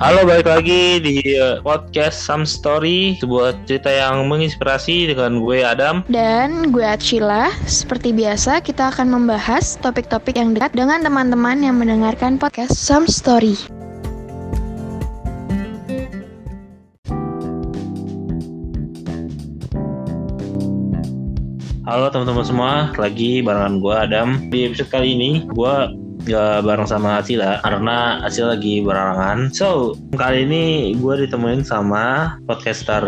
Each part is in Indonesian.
Halo, balik lagi di uh, podcast Some Story, sebuah cerita yang menginspirasi dengan gue Adam. Dan gue Acila, seperti biasa kita akan membahas topik-topik yang dekat dengan teman-teman yang mendengarkan podcast Some Story. Halo teman-teman semua, lagi barengan gue Adam. Di episode kali ini, gue gak bareng sama Acila karena Acila lagi berarangan. So, kali ini gue ditemuin sama podcaster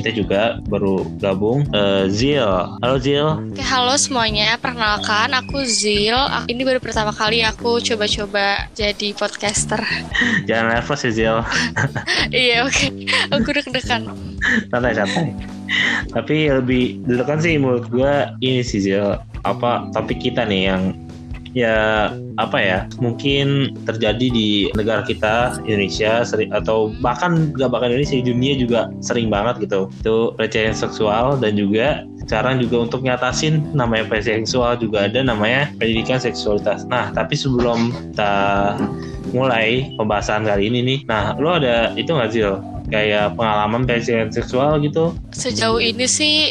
kita juga baru gabung uh, Zil. Halo Zil. Oke, halo semuanya. Perkenalkan, aku Zil. Ini baru pertama kali aku coba-coba jadi podcaster. Jangan nervous ya Zil. iya, oke. Aku deg-degan. Santai-santai. Tapi lebih deg-degan sih menurut gue ini sih Zil. Apa topik kita nih yang ya apa ya mungkin terjadi di negara kita Indonesia sering atau bahkan gak bahkan Indonesia di dunia juga sering banget gitu. Itu pelecehan seksual dan juga sekarang juga untuk nyatasin namanya pelecehan seksual juga ada namanya pendidikan seksualitas. Nah tapi sebelum kita mulai pembahasan kali ini nih nah lo ada itu nggak sih kayak pengalaman pelecehan seksual gitu? Sejauh ini sih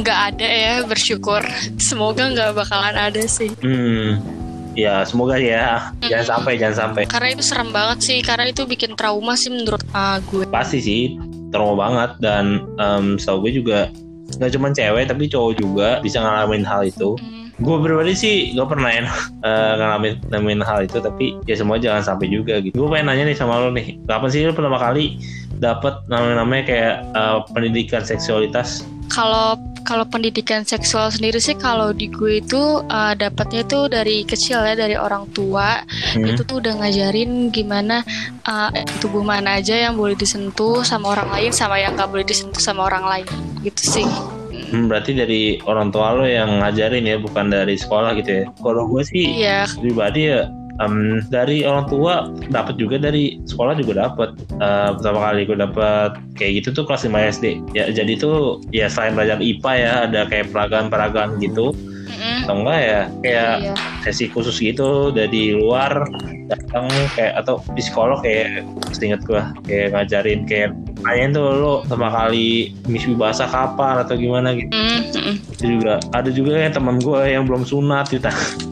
nggak uh, ada ya bersyukur. Semoga nggak bakalan ada sih. Hmm ya semoga ya. Hmm. jangan sampai jangan sampai. Karena itu serem banget sih karena itu bikin trauma sih menurut uh, gue. Pasti sih trauma banget. Dan um, setahu gue juga nggak cuma cewek tapi cowok juga bisa ngalamin hal itu. Hmm. gue pribadi sih gak pernah ya uh, ngalamin ngalamin hal itu. Tapi ya semua jangan sampai juga gitu. Gue pengen nanya nih sama lo nih. Kapan sih lo pertama kali dapat namanya-namanya kayak uh, pendidikan seksualitas kalau kalau pendidikan seksual sendiri sih kalau di gue itu uh, dapatnya tuh dari kecil ya dari orang tua hmm. itu tuh udah ngajarin gimana uh, tubuh mana aja yang boleh disentuh sama orang lain sama yang gak boleh disentuh sama orang lain gitu sih. Hmm, berarti dari orang tua lo yang ngajarin ya bukan dari sekolah gitu ya. Kalau gue sih iya. pribadi ya um, dari orang tua dapat juga dari sekolah juga dapat uh, pertama kali gue dapat kayak gitu tuh kelas 5 SD ya jadi tuh ya selain belajar IPA ya ada kayak peragaan-peragaan gitu mm-hmm. atau enggak ya kayak iya. sesi khusus gitu dari luar datang kayak atau di sekolah kayak inget gue kayak ngajarin kayak Kayaknya tuh lo pertama kali misi bahasa kapan atau gimana gitu. Mm-hmm. juga ada juga ya teman gue yang belum sunat gitu.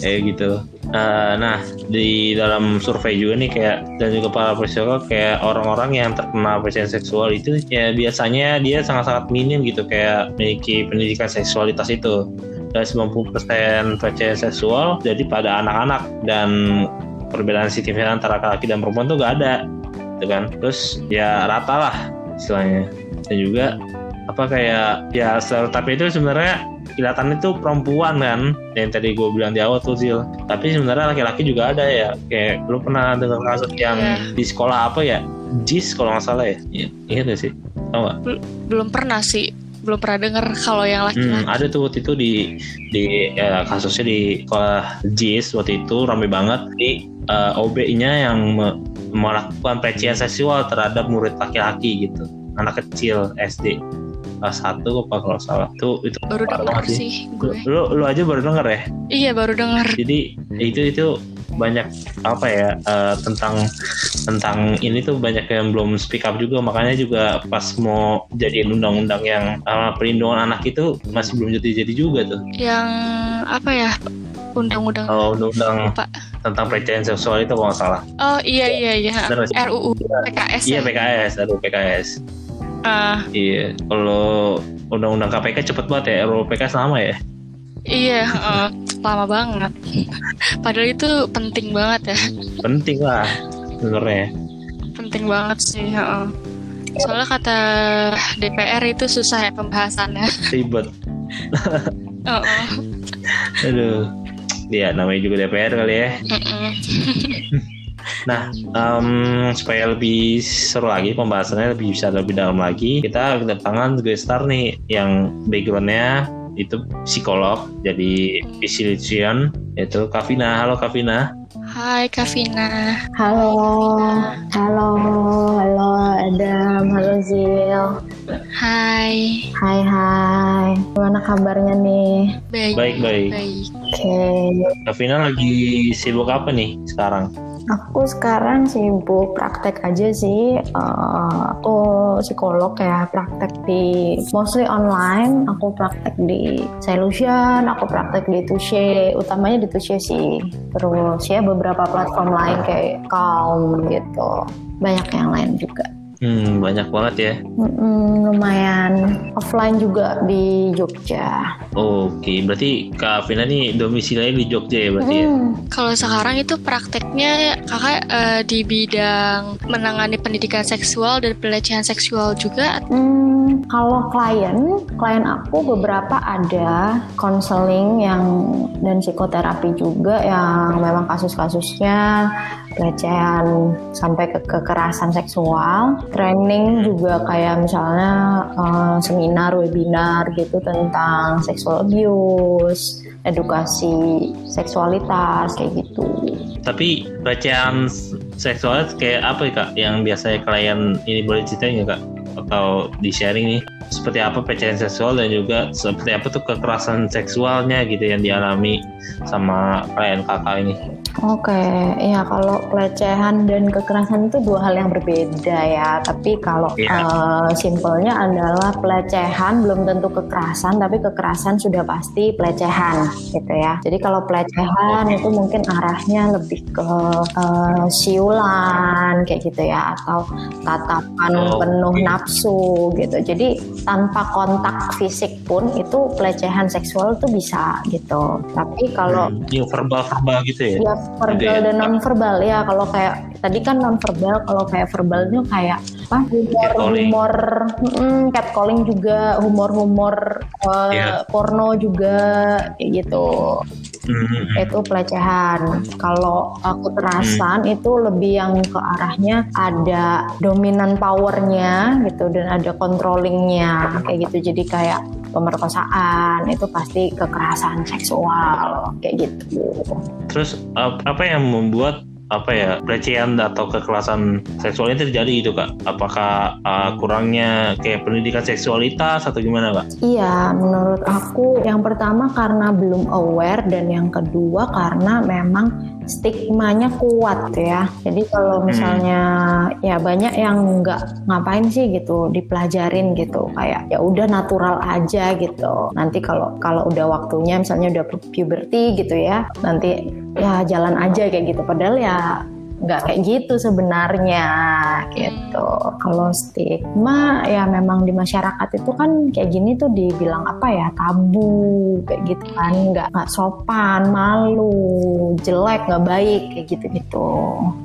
kayak gitu. Uh, nah di dalam survei juga nih kayak dan juga para psikolog kayak orang-orang yang terkena pelecehan seksual itu ya biasanya dia sangat-sangat minim gitu kayak memiliki pendidikan seksualitas itu. Dan 90% pelecehan seksual jadi pada anak-anak dan perbedaan signifikan antara laki dan perempuan tuh gak ada gitu kan. Terus ya rata lah istilahnya. Dan juga apa kayak ya stereotip itu sebenarnya kelihatan itu perempuan kan? Yang tadi gue bilang di awal tuh Zil. Tapi sebenarnya laki-laki juga ada ya. Kayak lu pernah dengar kasus yang yeah. di sekolah apa ya? JIS kalau nggak salah ya? Iya. Gak sih? Tau gak? belum pernah sih. Belum pernah dengar kalau yang laki-laki. Hmm, ada tuh waktu itu di di ya, kasusnya di sekolah JIS waktu itu rame banget. Di uh, eh, OB-nya yang me melakukan pelecehan seksual terhadap murid laki-laki gitu. Anak kecil SD kelas satu apa kalau salah tuh itu baru dengar sih. gue. lu lu aja baru denger ya? Iya baru dengar jadi itu itu banyak apa ya uh, tentang tentang ini tuh banyak yang belum speak up juga. Makanya juga pas mau jadi undang-undang yang uh, perlindungan anak itu masih belum jadi jadi juga tuh. Yang apa ya undang-undang oh, undang-undang tentang pelecehan seksual itu kalau nggak salah. Oh iya iya iya. RUU PKS iya PKS RUU PKS Uh, iya, kalau undang-undang KPK cepet banget ya, RUU PK sama ya? Iya, uh, lama banget. Padahal itu penting banget ya. Penting lah, sebenarnya. Penting banget sih. Uh. Soalnya kata DPR itu susah ya pembahasannya. Ribet. oh, oh. aduh ya namanya juga DPR kali ya Nah, um, supaya lebih seru lagi pembahasannya lebih bisa lebih dalam lagi, kita kedatangan guest star nih yang backgroundnya itu psikolog, jadi physician, yaitu Kavina. Halo Kavina. Hai Kavina. Halo. Halo. Halo Adam. Halo Zil. Hai. Hai hai. Gimana kabarnya nih? Baik. Baik baik. Oke. Okay. Kavina lagi sibuk apa nih sekarang? Aku sekarang sibuk praktek aja sih. Uh, aku psikolog ya, praktek di mostly online. Aku praktek di Solution, aku praktek di Tushe, utamanya di Tushe sih. Terus ya beberapa platform lain kayak Calm gitu. Banyak yang lain juga. Hmm, banyak banget ya. Hmm, lumayan. Offline juga di Jogja. Oke, berarti Kak Vina nih domisilinya di Jogja ya berarti hmm. ya? Kalau sekarang itu prakteknya kakak uh, di bidang menangani pendidikan seksual dan pelecehan seksual juga? Hmm, kalau klien, klien aku beberapa ada konseling yang dan psikoterapi juga yang memang kasus-kasusnya pelecehan sampai ke kekerasan seksual. Training juga kayak misalnya uh, seminar webinar gitu tentang sexual abuse edukasi seksualitas kayak gitu. Tapi pelecehan seksual kayak apa ya kak? Yang biasanya klien ini boleh ceritain ya kak? Atau di sharing nih seperti apa pelecehan seksual dan juga seperti apa tuh kekerasan seksualnya gitu yang dialami sama klien kakak ini Oke, okay. ya kalau pelecehan dan kekerasan itu dua hal yang berbeda ya. Tapi kalau yeah. Iya. uh, simpelnya adalah pelecehan belum tentu kekerasan, tapi kekerasan sudah pasti pelecehan, gitu ya. Jadi kalau pelecehan okay. itu mungkin arahnya lebih ke uh, siulan kayak gitu ya, atau tatapan oh. penuh nafsu gitu. Jadi tanpa kontak fisik pun itu pelecehan seksual itu bisa gitu. Tapi kalau hmm, verbal-verbal gitu ya? Ya verbal dan non verbal ya kalau kayak tadi kan non verbal kalau kayak verbalnya kayak apa? Humor humor hmm, catcalling juga humor humor uh, yeah. porno juga kayak gitu mm-hmm. itu pelecehan kalau aku kekerasan mm. itu lebih yang ke arahnya ada dominan powernya gitu dan ada controllingnya kayak gitu jadi kayak pemerkosaan itu pasti kekerasan seksual kayak gitu. Terus apa yang membuat apa ya pelecehan atau kekerasan seksual ini terjadi gitu kak? Apakah uh, kurangnya kayak pendidikan seksualitas atau gimana kak? Iya, menurut aku yang pertama karena belum aware dan yang kedua karena memang stigmanya kuat ya. Jadi kalau hmm. misalnya hmm. ya banyak yang nggak ngapain sih gitu dipelajarin gitu kayak ya udah natural aja gitu. Nanti kalau kalau udah waktunya misalnya udah puberty gitu ya, nanti ya jalan aja kayak gitu. Padahal ya nggak kayak gitu sebenarnya gitu. Kalau stigma ya memang di masyarakat itu kan kayak gini tuh dibilang apa ya tabu kayak gitu kan nggak nggak sopan, malu, jelek, nggak baik kayak gitu gitu.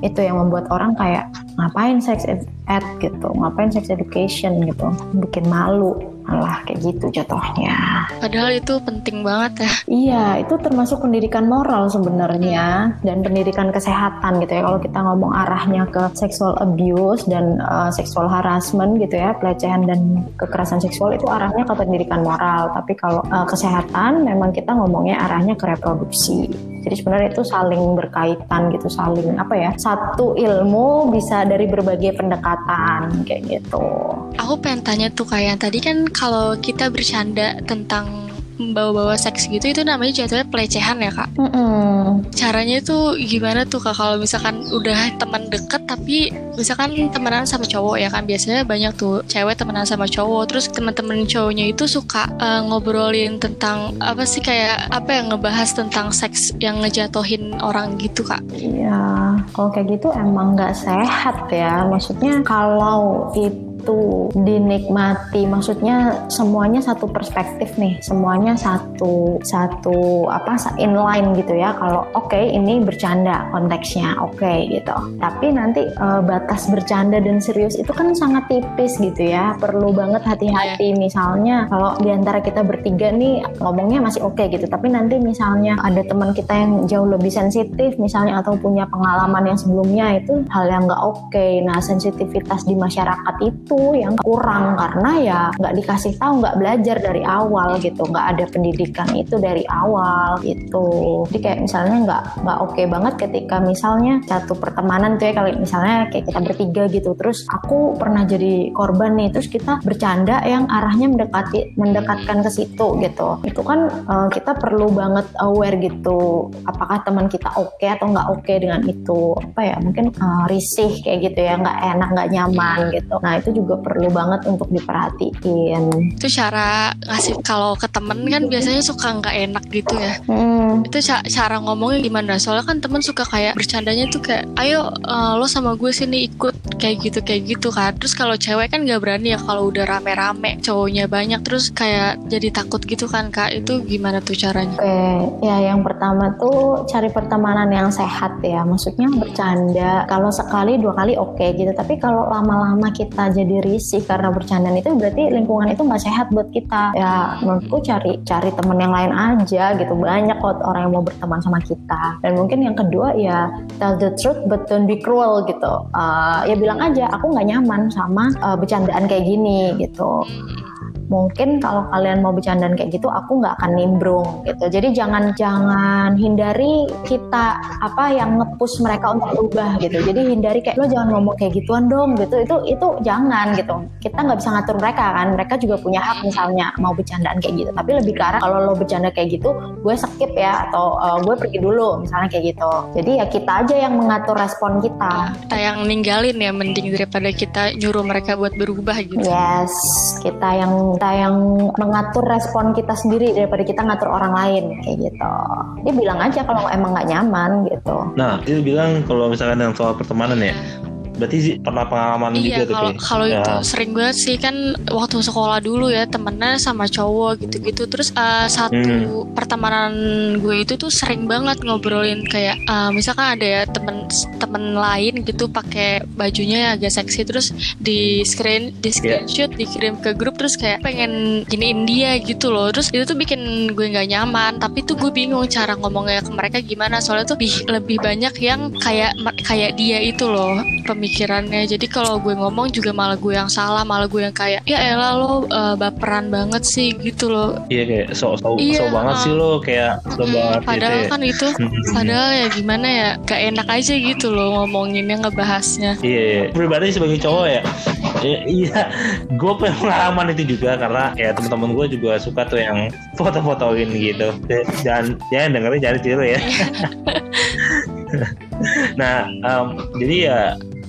Itu yang membuat orang kayak ngapain sex ed, gitu, ngapain sex education gitu, bikin malu Alah kayak gitu jatuhnya. Padahal itu penting banget ya. Iya, itu termasuk pendidikan moral sebenarnya dan pendidikan kesehatan gitu ya. Kalau kita ngomong arahnya ke sexual abuse dan uh, sexual harassment gitu ya, pelecehan dan kekerasan seksual itu arahnya ke pendidikan moral. Tapi kalau uh, kesehatan memang kita ngomongnya arahnya ke reproduksi. Jadi sebenarnya itu saling berkaitan gitu, saling apa ya? Satu ilmu bisa dari berbagai pendekatan kayak gitu. Aku pengen tanya tuh kayak tadi kan kalau kita bercanda tentang bawa-bawa seks gitu itu namanya jatuhnya pelecehan ya kak. Mm -mm. Caranya tuh gimana tuh kak kalau misalkan udah teman deket tapi misalkan temenan sama cowok ya kan biasanya banyak tuh cewek temenan sama cowok terus teman-teman cowoknya itu suka uh, ngobrolin tentang apa sih kayak apa yang ngebahas tentang seks yang ngejatohin orang gitu kak. Iya kalau kayak gitu emang nggak sehat ya maksudnya kalau itu itu dinikmati. Maksudnya semuanya satu perspektif nih. Semuanya satu satu apa inline gitu ya. Kalau oke okay, ini bercanda konteksnya oke okay, gitu. Tapi nanti uh, batas bercanda dan serius itu kan sangat tipis gitu ya. Perlu banget hati-hati. Yeah. misalnya kalau di antara kita bertiga nih ngomongnya masih oke okay gitu. Tapi nanti misalnya ada teman kita yang jauh lebih sensitif misalnya atau punya pengalaman yang sebelumnya itu hal yang nggak oke. Okay. nah sensitivitas di masyarakat itu yang kurang karena ya nggak dikasih tahu nggak belajar dari awal gitu nggak ada pendidikan itu dari awal gitu. Jadi kayak misalnya nggak nggak oke okay banget ketika misalnya satu pertemanan tuh ya kalau misalnya kayak kita bertiga gitu terus aku pernah jadi korban nih terus kita bercanda yang arahnya mendekati mendekatkan ke situ gitu. Itu kan uh, kita perlu banget aware gitu apakah teman kita oke okay atau nggak oke okay dengan itu. Apa ya mungkin uh, risih kayak gitu ya nggak enak nggak nyaman gitu. Nah itu juga perlu banget untuk diperhatiin. Itu cara ngasih kalau ke temen kan biasanya suka nggak enak gitu ya. Hmm. itu ca cara ngomongnya gimana? Soalnya kan temen suka kayak bercandanya tuh kayak ayo uh, lo sama gue sini ikut kayak gitu kayak gitu kan. Terus kalau cewek kan nggak berani ya kalau udah rame-rame cowoknya banyak terus kayak jadi takut gitu kan kak. Itu gimana tuh caranya? Oke ya yang pertama tuh cari pertemanan yang sehat ya. Maksudnya bercanda. Kalau sekali dua kali oke okay, gitu. Tapi kalau lama-lama kita jadi risih karena bercandaan itu berarti lingkungan itu nggak sehat buat kita. Ya menurutku cari cari temen yang lain aja gitu. Banyak kok orang yang mau berteman sama kita. Dan mungkin yang kedua ya tell the truth but don't be cruel gitu. Uh, ya bilang aja aku nggak nyaman sama uh, bercandaan kayak gini gitu mungkin kalau kalian mau bercandaan kayak gitu aku nggak akan nimbrung gitu. Jadi jangan jangan hindari kita apa yang ngepus mereka untuk berubah gitu. Jadi hindari kayak lo jangan ngomong kayak gituan dong gitu. Itu itu jangan gitu. Kita nggak bisa ngatur mereka kan. Mereka juga punya hak misalnya mau bercandaan kayak gitu. Tapi lebih ke arah kalau lo bercanda kayak gitu gue skip ya atau uh, gue pergi dulu misalnya kayak gitu. Jadi ya kita aja yang mengatur respon kita. Kita yang ninggalin ya mending daripada kita nyuruh mereka buat berubah gitu. Yes kita yang kita yang mengatur respon kita sendiri daripada kita ngatur orang lain kayak gitu. Dia bilang aja kalau emang nggak nyaman gitu. Nah dia bilang kalau misalkan yang soal pertemanan ya Berarti sih pernah pengalaman iya, juga kalau, tuh. Kalau ya. itu sering banget sih kan waktu sekolah dulu ya temennya sama cowok gitu-gitu. Terus uh, satu hmm. pertemanan gue itu tuh sering banget ngobrolin kayak uh, misalkan ada ya temen temen lain gitu pakai bajunya agak seksi terus di screen di iya. screenshot yeah. dikirim ke grup terus kayak pengen giniin dia gitu loh. Terus itu tuh bikin gue nggak nyaman. Tapi tuh gue bingung cara ngomongnya ke mereka gimana soalnya tuh lebih, lebih banyak yang kayak kayak dia itu loh pemikirannya. Jadi kalau gue ngomong juga malah gue yang salah malah gue yang kayak ya elah lo uh, baperan banget sih gitu loh. Iya kayak so so, iya, so banget uh, sih lo kayak so hmm, banget gitu padahal gitu. kan itu padahal ya gimana ya gak enak aja gitu loh ngomonginnya ngebahasnya. Iya, iya. pribadi sebagai cowok ya iya. Gue pengalaman itu juga karena ya teman-teman gue juga suka tuh yang foto-fotoin gitu. Dan ya dengerin jadi tiru ya. Iya. nah um, jadi ya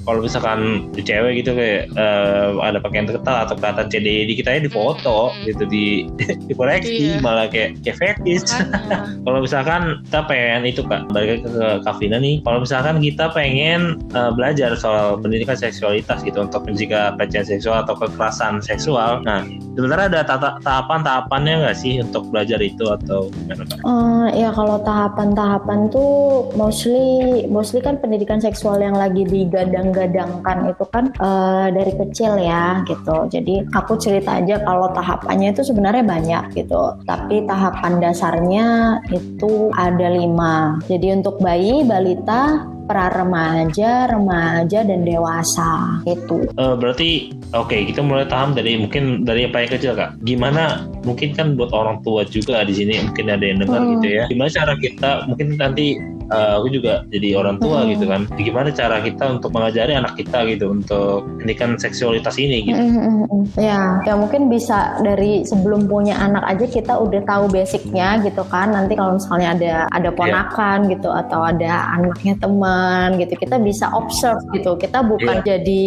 kalau misalkan di cewek gitu kayak uh, ada pakaian terkenal atau kelihatan CDI di kita ya di foto hmm. gitu di dikoreksi iya. malah kayak kayak fetish kalau misalkan kita pengen itu kak balik ke, ke Kavina nih kalau misalkan kita pengen uh, belajar soal pendidikan seksualitas gitu untuk mencegah pelecehan seksual atau kekerasan seksual nah sebenarnya ada tahapan-tahapannya nggak sih untuk belajar itu atau gimana kak? Uh, ya kalau tahapan-tahapan tuh mostly mostly kan pendidikan seksual yang lagi digadang menggadangkan itu kan uh, dari kecil ya gitu. Jadi aku cerita aja kalau tahapannya itu sebenarnya banyak gitu. Tapi tahapan dasarnya itu ada lima. Jadi untuk bayi, balita, pra remaja, remaja dan dewasa itu. Uh, berarti oke okay, kita mulai paham dari mungkin dari yang paling kecil kak. Gimana mungkin kan buat orang tua juga di sini mungkin ada yang dengar hmm. gitu ya. Gimana cara kita mungkin nanti uh, aku juga jadi orang tua hmm. gitu kan gimana cara kita untuk mengajari anak kita gitu untuk pendidikan seksualitas ini gitu hmm. ya ya mungkin bisa dari sebelum punya anak aja kita udah tahu basicnya gitu kan nanti kalau misalnya ada ada iya. ponakan yeah. gitu atau ada anaknya teman gitu kita bisa observe gitu kita bukan yeah. jadi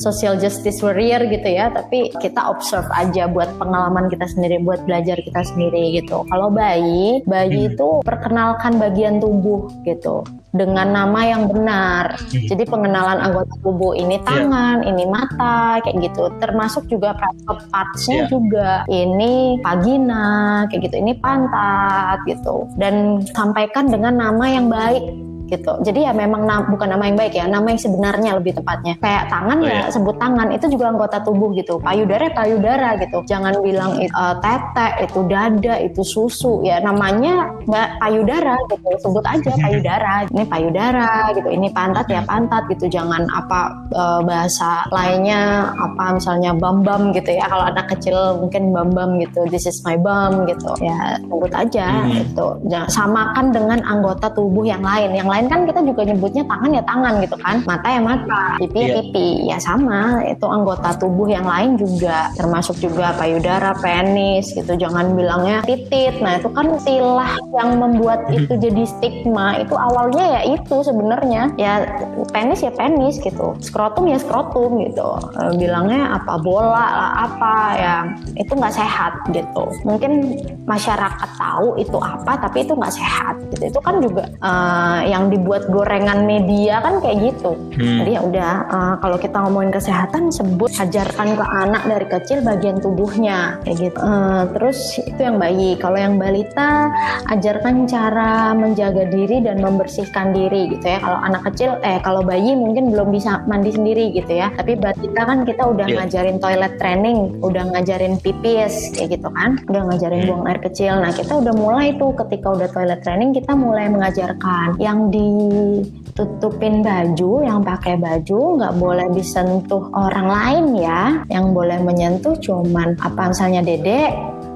social justice warrior gitu ya tapi kita observe aja buat pengalaman kita sendiri buat belajar kita sendiri gitu kalau bayi bayi hmm. itu perkenalkan bagian tubuh tubuh gitu dengan nama yang benar. Hmm. Jadi pengenalan anggota tubuh ini iya. tangan, yeah. ini mata, kayak gitu. Termasuk juga private parts-nya yeah. juga. Ini vagina, kayak gitu. Ini pantat gitu. Dan sampaikan dengan nama yang baik gitu. Jadi ya memang na bukan nama yang baik ya, nama yang sebenarnya lebih tepatnya. Kayak tangan oh, ya iya. sebut tangan itu juga anggota tubuh gitu. Payudara payudara gitu. Jangan bilang uh, tete, itu dada, itu susu ya namanya nggak payudara gitu. Sebut aja payudara. Ini payudara gitu. Ini pantat ya pantat gitu. Jangan apa uh, bahasa lainnya apa misalnya bam bam gitu ya. Kalau anak kecil mungkin bam bam gitu. This is my bum gitu. Ya sebut aja hmm. gitu. Jangan samakan dengan anggota tubuh yang lain. Yang lain lain kan kita juga nyebutnya tangan ya tangan gitu kan. Mata ya mata pipi ya yeah. pipi. Ya sama itu anggota tubuh yang lain juga termasuk juga payudara penis gitu. Jangan bilangnya titit. Nah itu kan istilah yang membuat mhm. itu jadi stigma. Itu awalnya ya itu sebenarnya. Ya penis ya penis gitu. Skrotum ya skrotum gitu. E, bilangnya apa bola lah apa ya. Itu nggak sehat gitu. Mungkin masyarakat tahu itu apa tapi itu nggak sehat gitu. Itu kan juga uh, yang dibuat gorengan media kan kayak gitu. Hmm. Jadi ya udah uh, kalau kita ngomongin kesehatan sebut ajarkan ke anak dari kecil bagian tubuhnya kayak gitu. Uh, terus itu yang bayi. Kalau yang balita ajarkan cara menjaga diri dan membersihkan diri gitu ya. Kalau anak kecil eh kalau bayi mungkin belum bisa mandi sendiri gitu ya. Tapi balita kan kita udah yeah. ngajarin toilet training, udah ngajarin pipis kayak gitu kan. Udah ngajarin hmm. buang air kecil. Nah, kita udah mulai tuh ketika udah toilet training kita mulai mengajarkan yang ditutupin baju yang pakai baju nggak boleh disentuh orang lain ya. Yang boleh menyentuh cuman apa misalnya dedek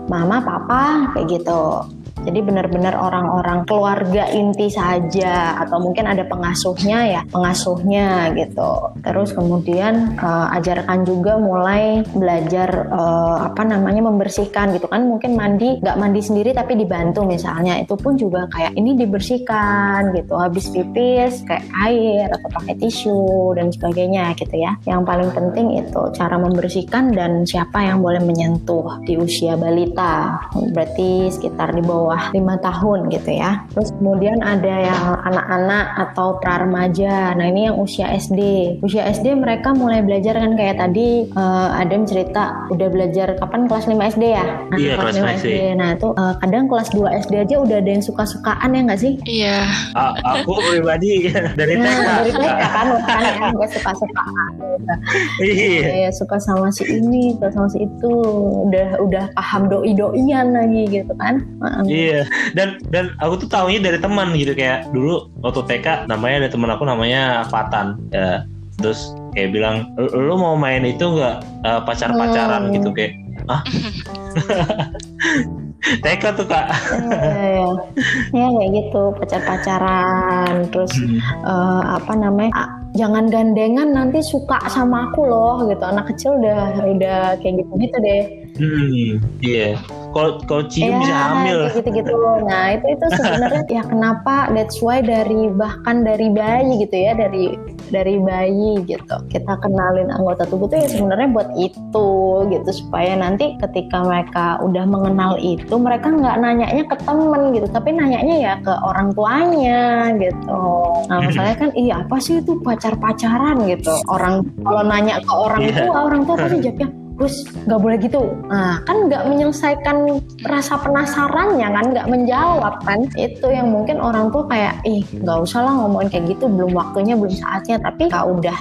mama papa kayak gitu jadi benar-benar orang-orang keluarga inti saja atau mungkin ada pengasuhnya ya, pengasuhnya gitu. Terus kemudian uh, ajarkan juga mulai belajar uh, apa namanya membersihkan gitu kan. Mungkin mandi nggak mandi sendiri tapi dibantu misalnya. Itu pun juga kayak ini dibersihkan gitu. Habis pipis kayak air atau pakai tisu dan sebagainya gitu ya. Yang paling penting itu cara membersihkan dan siapa yang boleh menyentuh di usia balita. Berarti sekitar di bawah bawah lima tahun gitu ya. Terus kemudian ada yang anak-anak atau pra remaja. Nah ini yang usia SD. Usia SD mereka mulai belajar kan kayak tadi uh, Adam cerita udah belajar kapan kelas 5 SD ya? Nah, iya kelas 5 SD. SD. Nah itu uh, kadang kelas 2 SD aja udah ada yang suka-sukaan ya nggak sih? Iya. Uh, aku pribadi dari TK. Nah, dari TK kan kan ya gue suka-sukaan. Iya. suka sama si ini, suka sama si itu. Udah udah paham doi-doian lagi gitu kan. Iya Iya. Dan dan aku tuh tahunya dari teman gitu kayak dulu waktu TK namanya ada teman aku namanya Fatan. Ya. Terus kayak bilang lu mau main itu nggak uh, pacar-pacaran hmm. gitu kayak ah TK tuh kak ya, ya. ya kayak gitu pacar-pacaran terus hmm. uh, apa namanya jangan gandengan nanti suka sama aku loh gitu anak kecil udah udah kayak gitu gitu deh hmm iya. Yeah kalau kalau cium ya, bisa hamil. gitu gitu nah itu itu sebenarnya ya kenapa? That's why dari bahkan dari bayi gitu ya dari dari bayi gitu. Kita kenalin anggota tubuh itu ya sebenarnya buat itu gitu. Supaya nanti ketika mereka udah mengenal itu mereka nggak nanyanya ke temen gitu. Tapi nanyanya ya ke orang tuanya gitu. Nah misalnya kan iya apa sih itu pacar pacaran gitu. Orang kalau nanya ke orang yeah. tua orang tua pasti jawabnya Gus nggak boleh gitu. Nah kan nggak menyelesaikan rasa penasarannya kan nggak menjawab kan. Itu yang mungkin orang tua kayak ih nggak usah lah ngomongin kayak gitu belum waktunya belum saatnya. Tapi kalau udah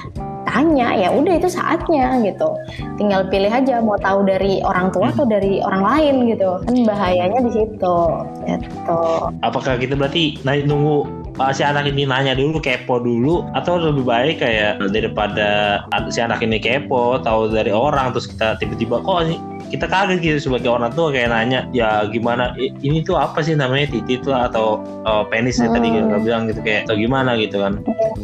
tanya ya udah itu saatnya gitu. Tinggal pilih aja mau tahu dari orang tua atau dari orang lain gitu. Kan bahayanya di situ gitu. Apakah kita berarti nunggu uh, si anak ini nanya dulu kepo dulu atau lebih baik kayak daripada si anak ini kepo tahu dari orang terus kita tiba-tiba kok kita kaget gitu sebagai orang tua kayak nanya ya gimana? Ini tuh apa sih namanya? Titit lah atau uh, penis hmm. tadi kita bilang gitu kayak atau gimana? gitu kan.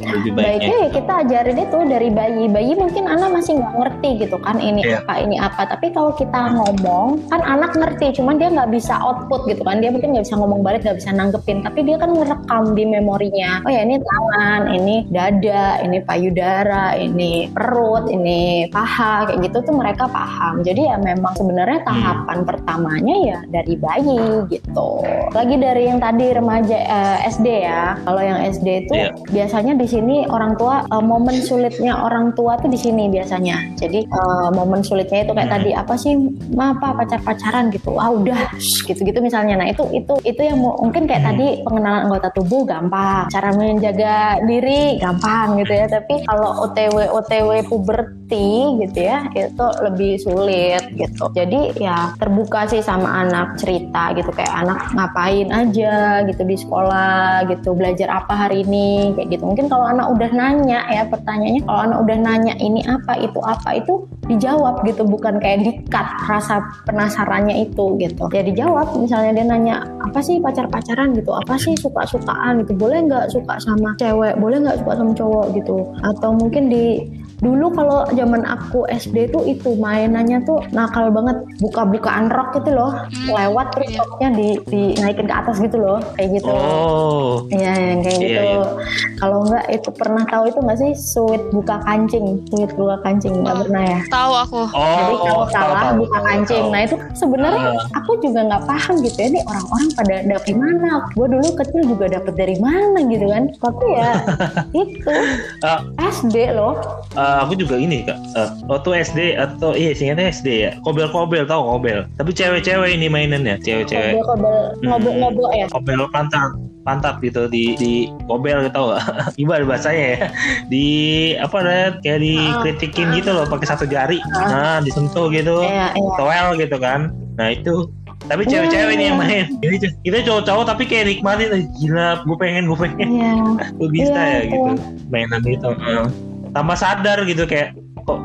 Lebih baiknya baiknya ya kita ajarin itu dari bayi. Bayi mungkin anak masih nggak ngerti gitu kan ini yeah. apa ini apa? Tapi kalau kita ngomong kan anak ngerti cuman dia nggak bisa output gitu kan. Dia mungkin nggak bisa ngomong balik nggak bisa nanggepin tapi dia kan ngerekam di memorinya. Oh ya ini tangan, ini dada, ini payudara, ini perut, ini paha kayak gitu tuh mereka paham. Jadi ya memang sebenarnya tahapan pertamanya ya dari bayi gitu. Lagi dari yang tadi remaja eh, SD ya. Kalau yang SD itu yeah. biasanya di sini orang tua uh, momen sulitnya orang tua tuh di sini biasanya. Jadi uh, momen sulitnya itu kayak hmm. tadi apa sih, ma apa pacar-pacaran gitu. Ah udah gitu-gitu misalnya. Nah itu itu itu yang mungkin kayak hmm. tadi pengenalan anggota tubuh gampang, cara menjaga diri gampang gitu ya. Tapi kalau OTW OTW puberti gitu ya itu lebih sulit gitu. Jadi ya terbuka sih sama anak cerita gitu kayak anak ngapain aja gitu di sekolah gitu belajar apa hari ini kayak gitu. Mungkin kalau anak udah nanya ya pertanyaannya kalau anak udah nanya ini apa itu apa itu dijawab gitu bukan kayak dikat rasa penasarannya itu gitu. Ya dijawab misalnya dia nanya apa sih pacar-pacaran gitu? Apa sih suka-sukaan gitu? Boleh nggak suka sama cewek? Boleh nggak suka sama cowok gitu? Atau mungkin di dulu kalau zaman aku SD tuh itu mainannya tuh nakal banget. Buka-bukaan rok gitu loh. Hmm. lewat terus yeah. roknya di, dinaikin ke atas gitu loh. Kayak gitu. Oh. Iya yang kayak yeah, gitu. yeah. kalau enggak itu pernah tahu itu nggak sih? Sweet buka kancing. Sweet buka kancing. Nggak oh, pernah ya? Tahu aku. Oh, jadi kalau salah tahu, buka kancing. tahu. nah itu sebenarnya uh. aku juga nggak paham gitu ya. Nih orang-orang pada dapet mana? Gue dulu kecil juga dapet dari mana gitu kan? Tapi ya itu uh, SD loh. Uh, aku juga ini kak. Uh, waktu SD atau iya singkatnya SD ya. Kobel-kobel tau kobel? Tapi cewek-cewek ini mainannya cewek-cewek. Kobel-kobel ngobok-ngobok ya kobel pantat pantat gitu di di kobel gitu gak? gimana bahasanya ya. Di apa deh kayak dikritikin gitu loh pakai satu jari. Nah disentuh gitu iya, iya. toel gitu kan. Nah itu. Tapi cewek-cewek ini yang main. Jadi kita cowok-cowok tapi kayak nikmatin gila gue pengen gue pengen. Yeah. gue bisa yeah, ya gitu. Mainan itu uh tanpa sadar gitu kayak kok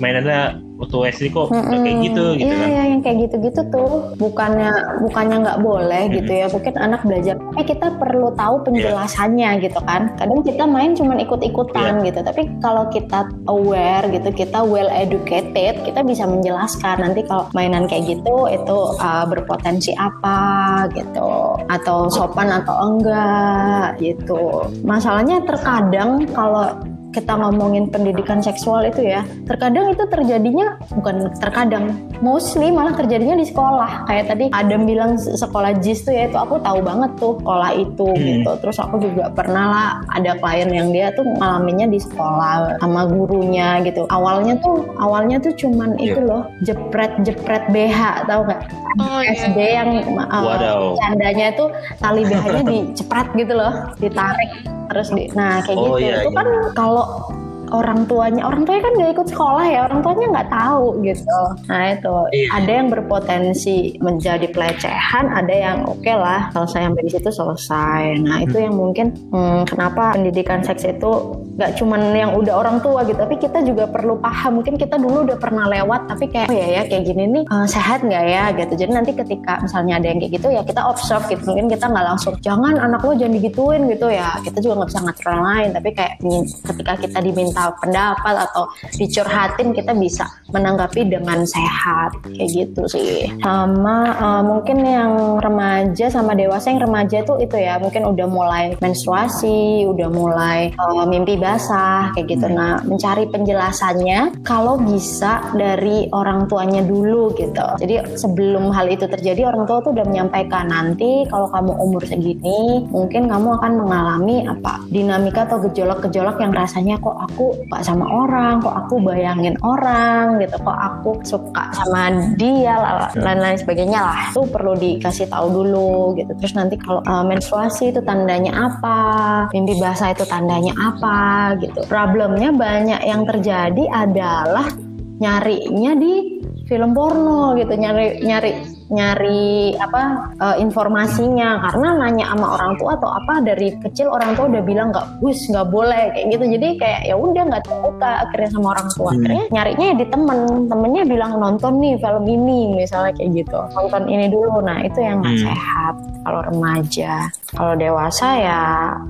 mainannya waktu SD kok mm -hmm. kayak gitu gitu iya, kan. Iya, yang kayak gitu-gitu tuh bukannya bukannya nggak boleh mm -hmm. gitu ya. Mungkin anak belajar, eh kita perlu tahu iya. penjelasannya yeah. gitu kan. Kadang kita main cuma ikut-ikutan yeah. gitu. Tapi kalau kita aware gitu, kita well educated, kita bisa menjelaskan nanti kalau mainan kayak gitu itu uh, berpotensi apa gitu atau sopan atau enggak gitu. Masalahnya terkadang kalau kita ngomongin pendidikan seksual itu ya, terkadang itu terjadinya bukan terkadang, mostly malah terjadinya di sekolah. Kayak tadi Adam bilang sekolah JIS tuh ya itu aku tahu banget tuh sekolah itu hmm. gitu. Terus aku juga pernah lah ada klien yang dia tuh ngalaminnya di sekolah sama gurunya gitu. Awalnya tuh awalnya tuh cuman yeah. itu loh jepret-jepret BH tahu nggak? Oh, iya. SD yeah. yang uh, candanya itu tali BH-nya dicepret gitu loh, ditarik terus di nah kayak oh, gitu iya, itu iya. kan kalau orang tuanya orang tuanya kan nggak ikut sekolah ya orang tuanya nggak tahu gitu. Nah itu. Ada yang berpotensi menjadi pelecehan ada yang oke okay lah selesai sampai di situ selesai. Nah itu yang mungkin hmm, kenapa pendidikan seks itu nggak cuman yang udah orang tua gitu tapi kita juga perlu paham. Mungkin kita dulu udah pernah lewat tapi kayak oh ya ya kayak gini nih uh, sehat nggak ya? Gitu. Jadi nanti ketika misalnya ada yang kayak gitu ya kita observe gitu. Mungkin kita nggak langsung jangan anak lo jangan digituin gitu ya. Kita juga nggak bisa ngatur orang lain tapi kayak ketika kita diminta pendapat atau dicurhatin kita bisa menanggapi dengan sehat. Kayak gitu sih. Sama uh, mungkin yang remaja sama dewasa yang remaja tuh itu ya mungkin udah mulai menstruasi udah mulai uh, mimpi basah kayak gitu. Nah mencari penjelasannya kalau bisa dari orang tuanya dulu gitu. Jadi sebelum hal itu terjadi orang tua tuh udah menyampaikan nanti kalau kamu umur segini mungkin kamu akan mengalami apa dinamika atau gejolak-gejolak yang rasanya kok aku suka sama orang kok aku bayangin orang gitu. Kok aku suka sama dia lain-lain sebagainya lah. Itu perlu dikasih tahu dulu gitu. Terus nanti kalau uh, menstruasi itu tandanya apa mimpi basah itu tandanya apa gitu. Problemnya banyak yang terjadi adalah nyarinya di film porno gitu. Nyari nyari nyari apa uh, informasinya. Karena nanya sama orang tua atau apa dari kecil orang tua udah bilang nggak bus nggak boleh kayak gitu. Jadi kayak ya udah nggak terbuka akhirnya sama orang tua. Hmm. akhirnya nyarinya ya di temen. Temennya bilang nonton nih film ini misalnya kayak gitu. Nonton ini dulu. Nah itu yang nggak hmm. sehat kalau remaja kalau dewasa ya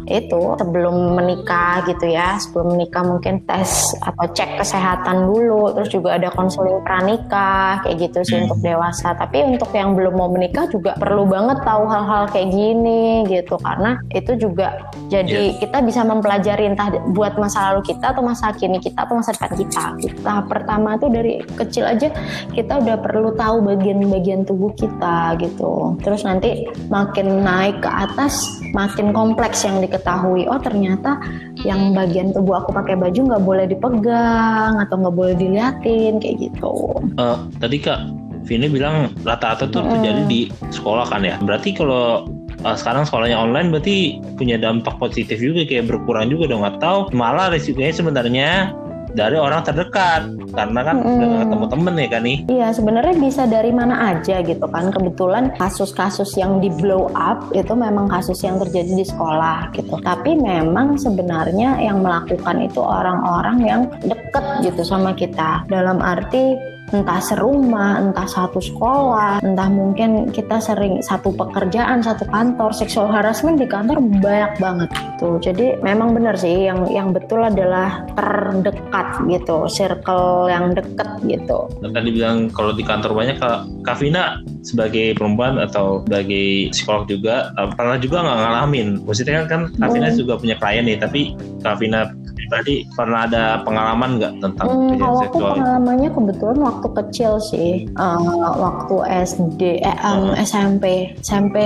itu sebelum menikah gitu ya sebelum menikah mungkin tes atau cek kesehatan dulu terus juga ada konseling pranikah kayak gitu sih hmm. untuk dewasa tapi untuk yang belum mau menikah juga perlu banget tahu hal-hal kayak gini gitu karena itu juga jadi yeah. kita bisa mempelajari entah buat masa lalu kita atau masa kini kita atau masa depan kita. Tahap pertama tuh dari kecil aja kita udah perlu tahu bagian-bagian tubuh kita gitu. Terus nanti makin naik ke atas makin kompleks yang diketahui. Oh ternyata yang bagian tubuh aku pakai baju nggak boleh dipegang atau nggak boleh diliatin kayak gitu. Uh, tadi kak Vini bilang rata-rata tuh hmm. terjadi di sekolah kan ya. Berarti kalau uh, sekarang sekolahnya online berarti punya dampak positif juga kayak berkurang juga dong atau malah resikonya sebenarnya dari orang terdekat. Karena kan hmm. udah ketemu temen ya kan nih iya sebenarnya bisa dari mana aja gitu kan. Kebetulan kasus-kasus yang di blow up itu memang kasus yang terjadi di sekolah gitu. Tapi memang sebenarnya yang melakukan itu orang-orang yang deket gitu sama kita. Dalam arti entah serumah, entah satu sekolah, entah mungkin kita sering satu pekerjaan, satu kantor, seksual harassment di kantor banyak banget gitu. Jadi memang benar sih yang yang betul adalah terdekat gitu, circle yang deket gitu. Dan tadi bilang kalau di kantor banyak Kak Kavina sebagai perempuan atau sebagai psikolog juga eh, pernah juga nggak ngalamin. Maksudnya kan Kavina hmm. juga punya klien nih, tapi Kavina pribadi pernah ada pengalaman nggak tentang hmm, kalau aku pengalamannya kebetulan waktu kecil sih uh, waktu SD eh, um, hmm. SMP SMP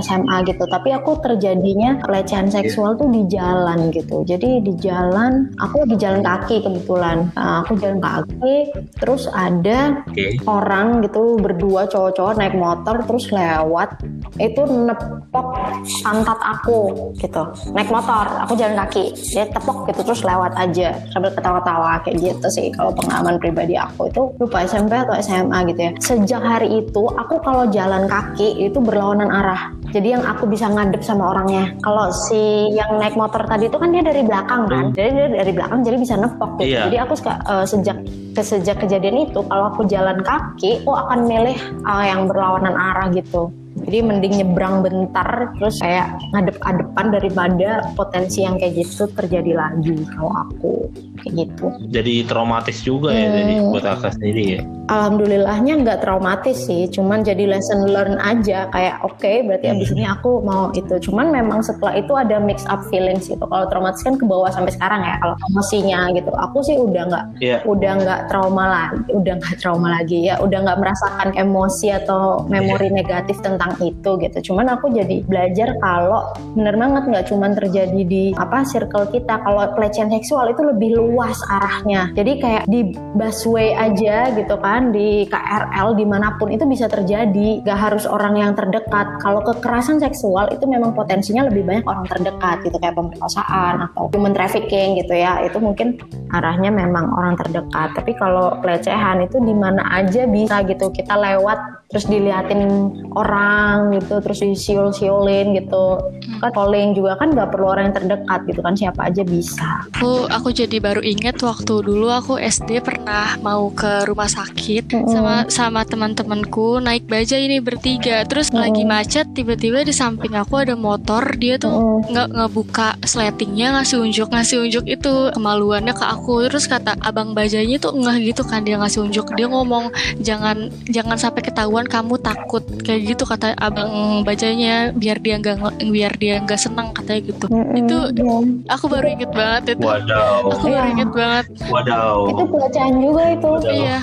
SMA gitu. Tapi aku terjadinya pelecehan iya. seksual tuh di jalan gitu. Jadi di jalan aku lagi jalan kaki kebetulan. Uh, aku jalan kaki terus ada okay. orang gitu berdua cowok-cowok naik motor terus lewat itu nepok pantat aku gitu. Naik motor aku jalan kaki dia tepok gitu terus lewat aja. Sambil ketawa-tawa kayak gitu sih. Kalau pengalaman pribadi aku itu lupa SMP atau SMA gitu ya. Sejak hari itu aku kalau jalan kaki itu berlawanan arah. Jadi yang aku bisa ngadep sama orangnya. Kalau si yang naik motor tadi itu kan dia dari belakang kan? Hmm. jadi dia dari belakang jadi bisa nepok gitu. Iya. jadi aku suka uh, sejak sejak kejadian itu kalau aku jalan kaki aku akan milih uh, yang berlawanan arah gitu jadi mending nyebrang bentar terus kayak ngadep-adepan daripada potensi yang kayak gitu terjadi lagi kalau aku kayak gitu. Jadi traumatis juga ya hmm. jadi buat kakak sendiri ya. Alhamdulillahnya nggak traumatis sih, cuman jadi lesson learn aja kayak oke okay, berarti hmm. abis ini aku mau itu. Cuman memang setelah itu ada mix up feelings gitu. Kalau traumatis kan ke bawah sampai sekarang ya kalau emosinya gitu. Aku sih udah nggak yeah. udah nggak trauma lagi, udah nggak trauma lagi ya, udah nggak merasakan emosi atau memori yeah. negatif tentang itu gitu. Cuman aku jadi belajar kalau bener banget nggak cuman terjadi di apa circle kita. Kalau pelecehan seksual itu lebih luas arahnya. Jadi kayak di busway aja gitu kan di KRL di mana pun itu bisa terjadi gak harus orang yang terdekat kalau kekerasan seksual itu memang potensinya lebih banyak orang terdekat gitu kayak pemerkosaan atau human trafficking gitu ya itu mungkin arahnya memang orang terdekat tapi kalau pelecehan itu di mana aja bisa gitu kita lewat terus diliatin orang gitu terus disiul-siulin gitu hmm. kan calling juga kan nggak perlu orang yang terdekat gitu kan siapa aja bisa aku aku jadi baru inget waktu dulu aku SD pernah mau ke rumah sakit hmm. sama sama teman-temanku naik baja ini bertiga terus hmm. lagi macet tiba-tiba di samping aku ada motor dia tuh nggak hmm. ngebuka sletingnya ngasih unjuk ngasih unjuk itu kemaluannya ke aku terus kata abang bajanya tuh enggak gitu kan dia ngasih unjuk dia ngomong jangan jangan sampai ketahuan kamu takut kayak gitu kata abang bacanya biar dia nggak biar dia nggak senang katanya gitu mm-hmm. itu aku baru inget banget itu Wadaw. aku baru iya. inget banget Wadaw. itu pelecehan juga itu Wadaw. iya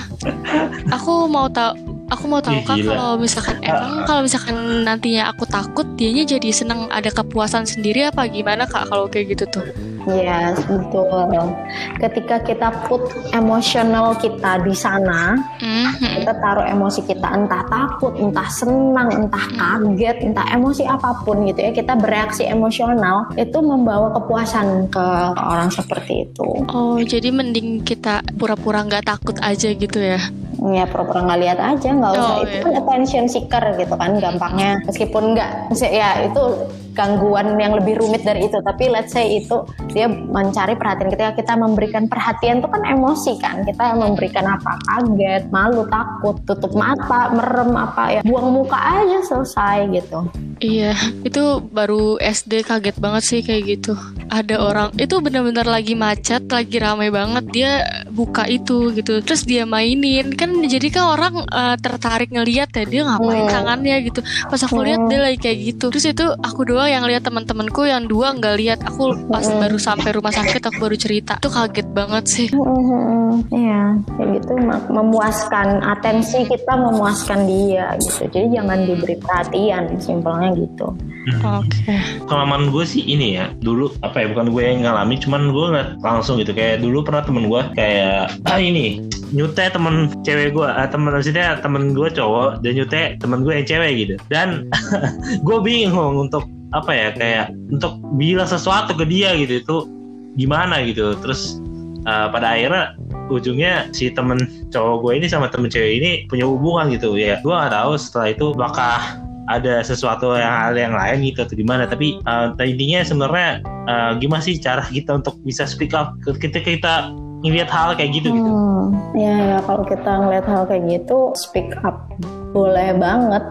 aku mau tahu aku mau tahu kak kalau misalkan emang kalau misalkan nantinya aku takut dianya jadi senang ada kepuasan sendiri apa gimana kak kalau kayak gitu tuh Yes, betul. Ketika kita put emosional kita di sana, mm-hmm. kita taruh emosi kita entah takut, entah senang, entah kaget, entah emosi apa pun gitu ya, kita bereaksi emosional itu membawa kepuasan ke orang seperti itu. Oh, jadi mending kita pura-pura nggak takut aja gitu ya? Ya pura-pura nggak lihat aja nggak usah oh, itu iya. kan attention seeker gitu kan gampangnya meskipun nggak ya itu gangguan yang lebih rumit dari itu. Tapi let's say itu dia mencari perhatian. Ketika kita memberikan perhatian itu kan emosi kan. Kita memberikan apa? Kaget malu takut tutup mata merem apa ya. Buang muka aja selesai gitu. Iya itu baru SD kaget banget sih kayak gitu. Ada orang itu benar-benar lagi macet lagi ramai banget. Dia buka itu gitu terus dia mainin. Kan jadi kan orang uh, tertarik ngeliat ya dia ngapain hmm. tangannya gitu. Pas aku lihat dia lagi kayak gitu. Terus itu aku doang yang lihat teman-temanku yang dua nggak lihat aku pas hmm. baru sampai rumah sakit aku baru cerita tuh kaget banget sih hmm, iya kayak gitu memuaskan atensi kita memuaskan dia gitu jadi jangan diberi perhatian simpelnya gitu hmm. oke okay. pengalaman gue sih ini ya dulu apa ya bukan gue yang ngalami cuman gue langsung gitu kayak dulu pernah temen gue kayak ah ini nyute temen cewek gue uh, temen maksudnya temen gue cowok dan nyute temen gue yang cewek gitu. Dan gue bingung untuk apa ya kayak untuk bilang sesuatu ke dia gitu itu gimana gitu. Terus uh, pada akhirnya ujungnya si temen cowok gue ini sama temen cewek ini punya hubungan gitu. Ya gue nggak tahu setelah itu bakal ada sesuatu yang hal yang lain gitu atau gimana. Tapi uh, intinya sebenarnya uh, gimana sih cara kita untuk bisa speak up? Ketika kita ngeliat hal kayak gitu gitu. Hmm, ya ya kalau kita ngeliat hal kayak gitu speak up. Boleh banget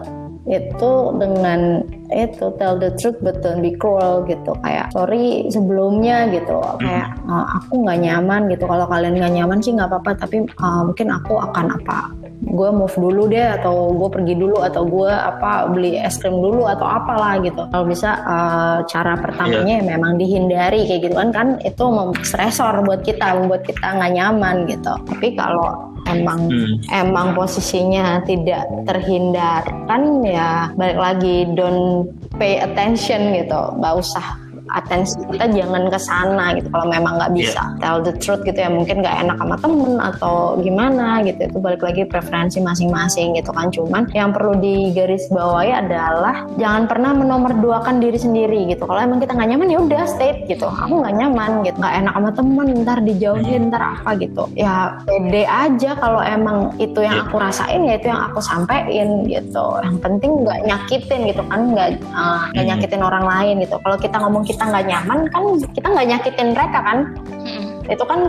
itu dengan itu tell the truth but don't be cruel gitu. Kayak sorry sebelumnya gitu. Kayak uh, aku nggak nyaman gitu. Kalau kalian nggak nyaman sih nggak apa-apa tapi uh, mungkin aku akan apa gue move dulu deh atau gue pergi dulu atau gue apa beli es krim dulu atau apalah gitu. Kalau bisa uh, cara pertamanya yeah. memang dihindari kayak gitu kan. Kan itu stresor buat kita membuat kita nggak nyaman gitu. Tapi kalau emang hmm. emang posisinya tidak terhindarkan ya balik lagi don't pay attention gitu nggak usah atensi kita jangan ke sana gitu. Kalau memang nggak iya. bisa yeah. tell the truth gitu ya mungkin nggak enak sama temen atau gimana gitu. Itu balik lagi preferensi masing-masing gitu kan. Cuman yang perlu digaris bawahi adalah jangan pernah menomorduakan diri sendiri gitu. Kalau emang kita nggak nyaman ya udah state gitu. Aku nggak nyaman gitu. Nggak enak sama temen ntar dijauhin ntar apa gitu. Ya pede aja kalau emang itu yang iya. aku rasain ya itu yang aku sampein gitu. Yang penting nggak nyakitin gitu kan. Nggak uh, nyakitin orang lain gitu. Kalau kita ngomong kita kita nggak nyaman kan kita nggak nyakitin mereka kan? Hmm. itu kan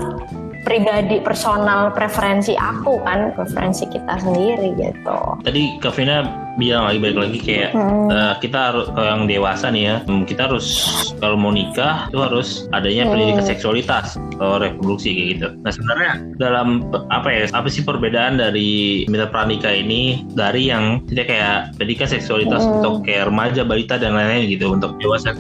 pribadi personal preferensi aku kan? Preferensi kita sendiri gitu. Tadi Kavina bilang lagi balik lagi kayak hmm. uh, kita harus kalau yang dewasa nih ya hmm, kita harus kalau mau nikah itu harus adanya hmm. pendidikan seksualitas atau reproduksi kayak gitu. Nah sebenarnya dalam apa ya apa sih perbedaan dari minta pranikah ini dari yang tidak kayak pendidikan seksualitas hmm. untuk kayak remaja balita dan lain-lain gitu untuk dewasa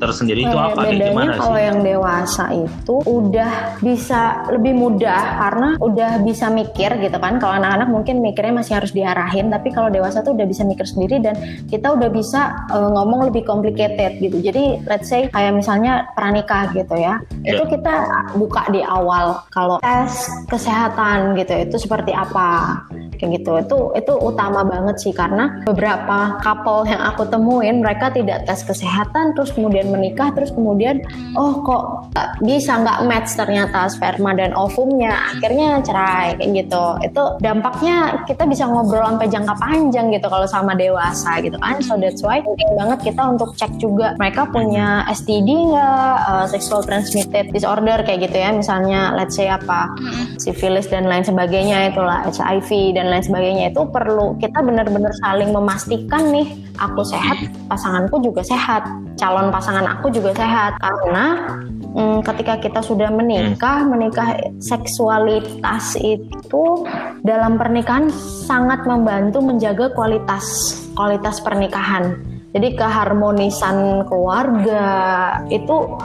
tersendiri itu apa kayak gimana kalau sih? yang dewasa itu udah bisa lebih mudah karena udah bisa mikir gitu kan kalau anak-anak mungkin mikirnya masih harus diarahin tapi kalau dewasa tuh udah bisa mikir sendiri dan kita udah bisa uh, ngomong lebih complicated gitu. Jadi let's say kayak misalnya pranikah gitu ya. Yeah. Itu kita buka di awal kalau tes kesehatan gitu itu seperti apa kayak gitu. Itu itu utama banget sih karena beberapa couple yang aku temuin mereka tidak tes kesehatan terus kemudian menikah terus kemudian oh kok bisa nggak match ternyata sperma dan ovumnya akhirnya cerai kayak gitu. Itu dampaknya kita bisa ngobrol sampai jangka panjang gitu kalau sama dewasa gitu kan. So that's why penting banget kita untuk cek juga mereka punya STD nggak uh, sexual transmitted disorder kayak gitu ya. Misalnya let's say apa syphilis dan lain sebagainya itulah HIV dan lain sebagainya. Itu perlu kita benar-benar saling memastikan nih aku sehat pasanganku juga sehat calon pasangan aku juga sehat. Karena hmm, ketika kita sudah menikah, hmm. menikah seksualitas itu dalam pernikahan sangat membantu menjaga kualitas kualitas pernikahan. Jadi keharmonisan keluarga itu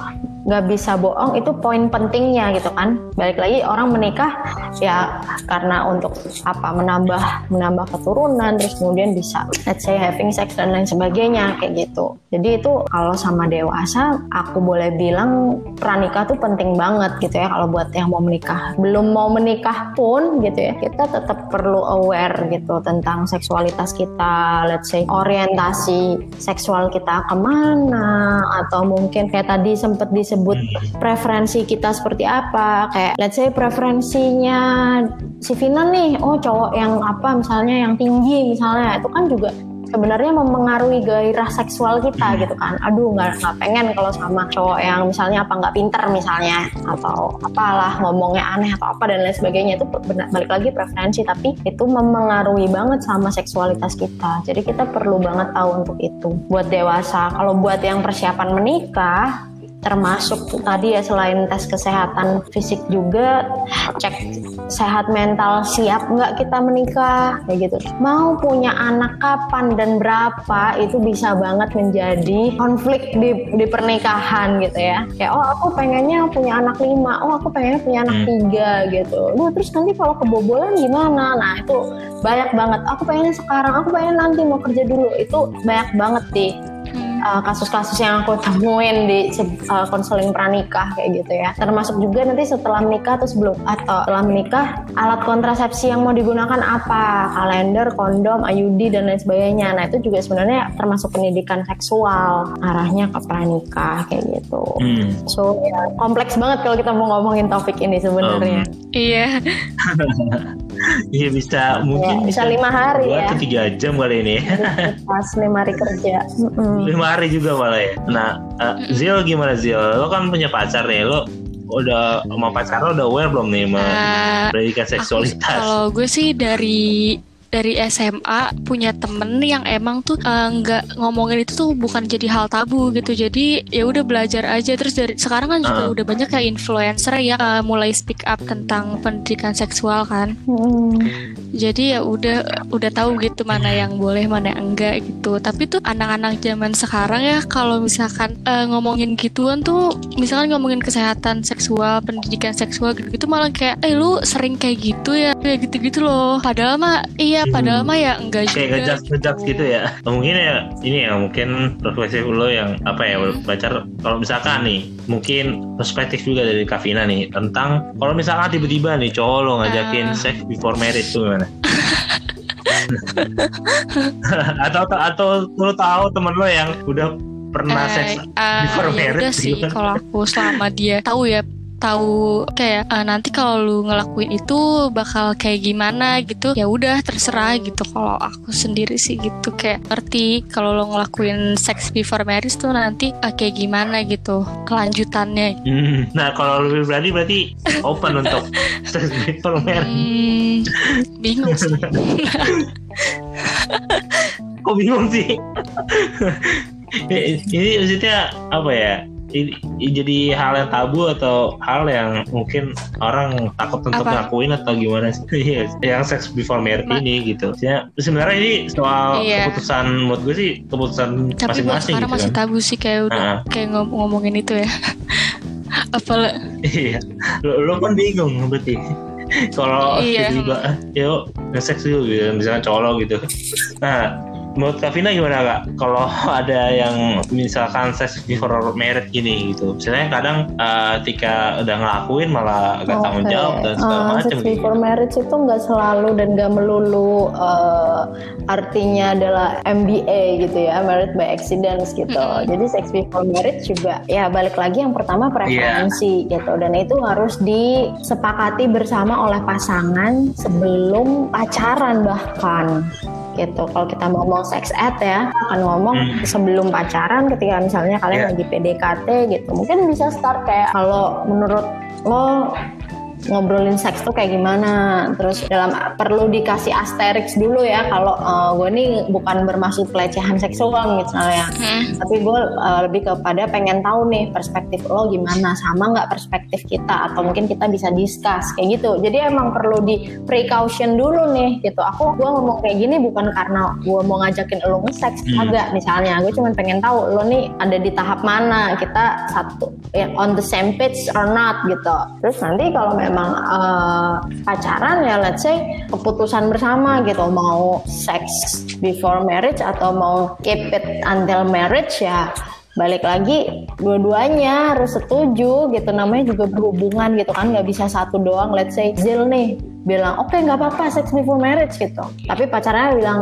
nggak bisa bohong itu poin pentingnya gitu kan. Balik lagi orang menikah ya karena untuk apa menambah menambah keturunan terus kemudian bisa let's say having sex dan lain sebagainya kayak gitu. Jadi itu kalau sama dewasa aku boleh bilang pranikah tuh penting banget gitu ya kalau buat yang mau menikah. Belum mau menikah pun gitu ya kita tetap perlu aware gitu tentang seksualitas kita let's say orientasi seksual kita ke mana atau mungkin kayak tadi sempat disebut disebut hmm. preferensi kita seperti apa. Kayak let's say preferensinya si Vina nih oh cowok yang apa misalnya yang tinggi misalnya. Itu kan juga sebenarnya memengaruhi gairah seksual kita hmm. gitu kan. Aduh nggak nggak pengen kalau sama cowok yang misalnya apa nggak pinter misalnya. Atau apalah ngomongnya aneh atau apa dan lain sebagainya. Itu benar balik lagi preferensi. Tapi itu memengaruhi banget sama seksualitas kita. Jadi kita perlu banget tahu untuk itu. Buat dewasa. Kalau buat yang persiapan menikah termasuk tadi ya selain tes kesehatan fisik juga cek sehat mental siap nggak kita menikah kayak gitu. Mau punya anak kapan dan berapa itu bisa banget menjadi konflik di, di pernikahan gitu ya. Kayak oh aku pengennya punya anak lima oh aku pengennya punya anak hmm. tiga gitu. Duh, terus nanti kalau kebobolan gimana? Nah itu banyak banget. Aku pengennya sekarang aku pengen nanti mau kerja dulu. Itu banyak banget deh Eh, kasus-kasus uh, yang aku temuin di uh, konseling pranikah kayak gitu ya. Termasuk juga nanti setelah menikah atau sebelum atau setelah menikah alat kontrasepsi yang mau digunakan apa? Kalender, kondom, IUD dan lain sebagainya. Nah, itu juga sebenarnya termasuk pendidikan seksual arahnya ke pranikah kayak gitu. Hmm. So, ya, kompleks banget kalau kita mau ngomongin topik ini sebenarnya. Um, iya. Iya bisa mungkin ya, bisa lima hari dua ya. atau tiga jam kali ini. Pas lima hari kerja. Lima hari juga malah ya. Nah, uh, Zil gimana Zil? Lo kan punya pacar nih, lo udah sama pacar lo udah aware belum nih sama uh, pendidikan seksualitas? Kalau gue sih dari dari SMA punya temen yang emang tuh eh, nggak uh, ngomongin itu tuh bukan jadi hal tabu gitu. Jadi ya udah belajar aja. Terus dari sekarang kan juga uh. udah banyak kayak influencer yang uh, mulai speak up tentang pendidikan seksual kan. Hmm. jadi ya udah udah tahu gitu mana yang boleh mana yang enggak gitu. Tapi tuh anak-anak zaman sekarang ya kalau misalkan uh, ngomongin gituan tuh misalkan ngomongin kesehatan seksual pendidikan seksual gitu, -gitu malah kayak eh lu sering kayak gitu ya? Kayak gitu-gitu loh. Padahal mah Iya, padahal mah ya enggak juga. Kayak ngejudge ngejudge gitu ya. Mungkin ya ini ya mungkin refleksi lo yang apa ya baca kalau misalkan nih mungkin perspektif juga dari Kavina nih tentang kalau misalkan tiba-tiba nih cowok lo ngajakin uh. sex before marriage tuh gimana? atau atau lo tahu temen lo yang udah pernah uh, seks uh, before ya marriage? Udah sih kalau aku selama dia tahu ya tahu kayak uh, nanti kalau lu ngelakuin itu bakal kayak gimana gitu ya udah terserah gitu. Kalau aku sendiri sih gitu kayak ngerti kalau lo ngelakuin sex before marriage tuh nanti uh, kayak gimana gitu kelanjutannya. Hmm, nah kalau lebih berani berarti open untuk sex before marriage. Hmm, bingung sih. Kok bingung sih? Ini maksudnya apa ya jadi hal yang tabu atau hal yang mungkin orang takut untuk Apa? ngakuin atau gimana sih iya, yang sex before marriage ini gitu ya sebenarnya ini soal iya. keputusan menurut gue sih keputusan masing-masing gitu masih kan. tabu sih kayak udah uh. kayak ngom ngomongin itu ya apalah iya lo, lo kan bingung berarti kalau iya. tiba-tiba yuk nge-sex dulu gitu misalnya colo gitu nah menurut Kavina gimana kak kalau ada yang misalkan sex before marriage gini gitu misalnya kadang uh, ketika udah ngelakuin malah gak okay. tanggung jawab dan segala uh, macam sex gitu. before marriage itu nggak selalu dan nggak melulu uh, artinya adalah MBA gitu ya married by accident gitu mm-hmm. jadi sex before marriage juga ya balik lagi yang pertama preferensi yeah. gitu dan itu harus disepakati bersama oleh pasangan sebelum pacaran bahkan gitu. Kalau kita ngomong sex ed ya, akan ngomong hmm. sebelum pacaran ketika misalnya kalian yeah. lagi PDKT gitu. Mungkin bisa start kayak kalau menurut lo ngobrolin seks tuh kayak gimana? Terus dalam perlu dikasih asterix dulu ya kalau uh, eh, gue nih bukan bermaksud pelecehan seksual misalnya. Hmm. tapi gue uh, lebih kepada pengen tahu nih perspektif lo gimana sama nggak perspektif kita? Atau mungkin kita bisa discuss kayak gitu. Jadi emang perlu di precaution dulu nih gitu. Aku gue ngomong kayak gini bukan karena gue mau ngajakin lo nge-seks hmm. agak misalnya. Gue cuma pengen tahu lo nih ada di tahap mana kita satu ya, on the same page or not gitu. Terus nanti kalau memang uh, pacaran ya let's say keputusan bersama gitu. Mau sex before marriage atau mau keep it until marriage ya balik lagi dua-duanya harus setuju gitu. Namanya juga berhubungan gitu kan nggak bisa satu doang. Let's say Zil nih bilang oke okay, nggak apa-apa sex before marriage gitu. Tapi pacarnya bilang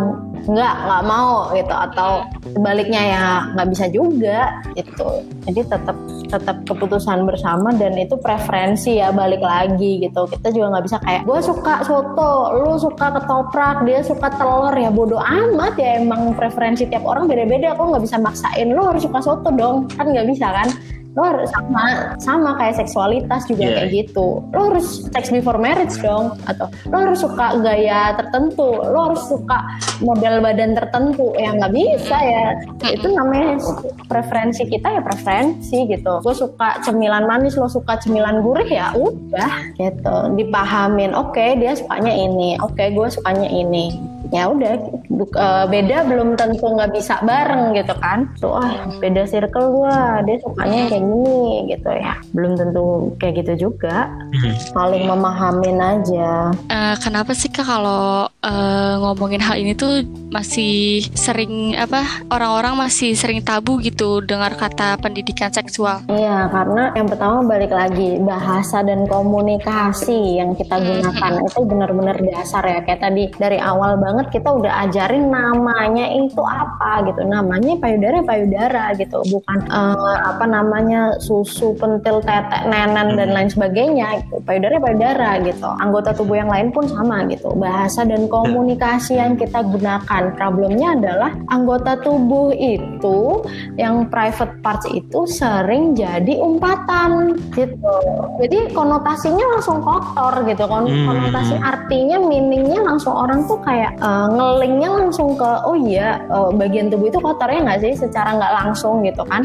nggak nggak mau gitu. Atau sebaliknya ya nggak bisa juga gitu. Jadi tetap tetap keputusan bersama dan itu preferensi ya balik lagi gitu. Kita juga nggak bisa kayak gue suka soto lu suka ketoprak dia suka telur. Ya bodoh amat ya emang preferensi tiap orang beda-beda. Aku nggak bisa maksain lu harus suka soto dong. Kan nggak bisa kan lo harus sama sama kayak seksualitas juga yeah. kayak gitu. Lo harus sex before marriage dong atau lo harus suka gaya tertentu. Lo harus suka model badan tertentu. Ya nggak bisa ya. Itu namanya preferensi kita ya preferensi gitu. Gue suka cemilan manis lo suka cemilan gurih ya udah gitu. Dipahamin oke okay, dia sukanya ini. Oke okay, gue sukanya ini ya udah uh, beda belum tentu nggak bisa bareng gitu kan. Tuh ah beda circle gua. Dia sukanya kayak gini gitu ya. Belum tentu kayak gitu juga. Paling memahamin aja. Uh, kenapa sih kak kalau uh, ngomongin hal ini tuh masih sering apa orang-orang masih sering tabu gitu dengar kata pendidikan seksual? Iya karena yang pertama balik lagi bahasa dan komunikasi yang kita gunakan itu benar-benar dasar ya. Kayak tadi dari awal banget banget kita udah ajarin namanya itu apa gitu. Namanya payudara payudara gitu. Bukan uh, apa namanya susu pentil tetek nenen dan lain sebagainya gitu. Payudara payudara gitu. Anggota tubuh yang lain pun sama gitu. Bahasa dan komunikasi yang kita gunakan. Problemnya adalah anggota tubuh itu yang private parts itu sering jadi umpatan gitu. Jadi konotasinya langsung kotor gitu. Hmm. konotasi artinya meaningnya langsung orang tuh kayak uh, ngelingnya langsung ke oh iya uh, bagian tubuh itu kotornya nggak sih? Secara nggak langsung gitu kan.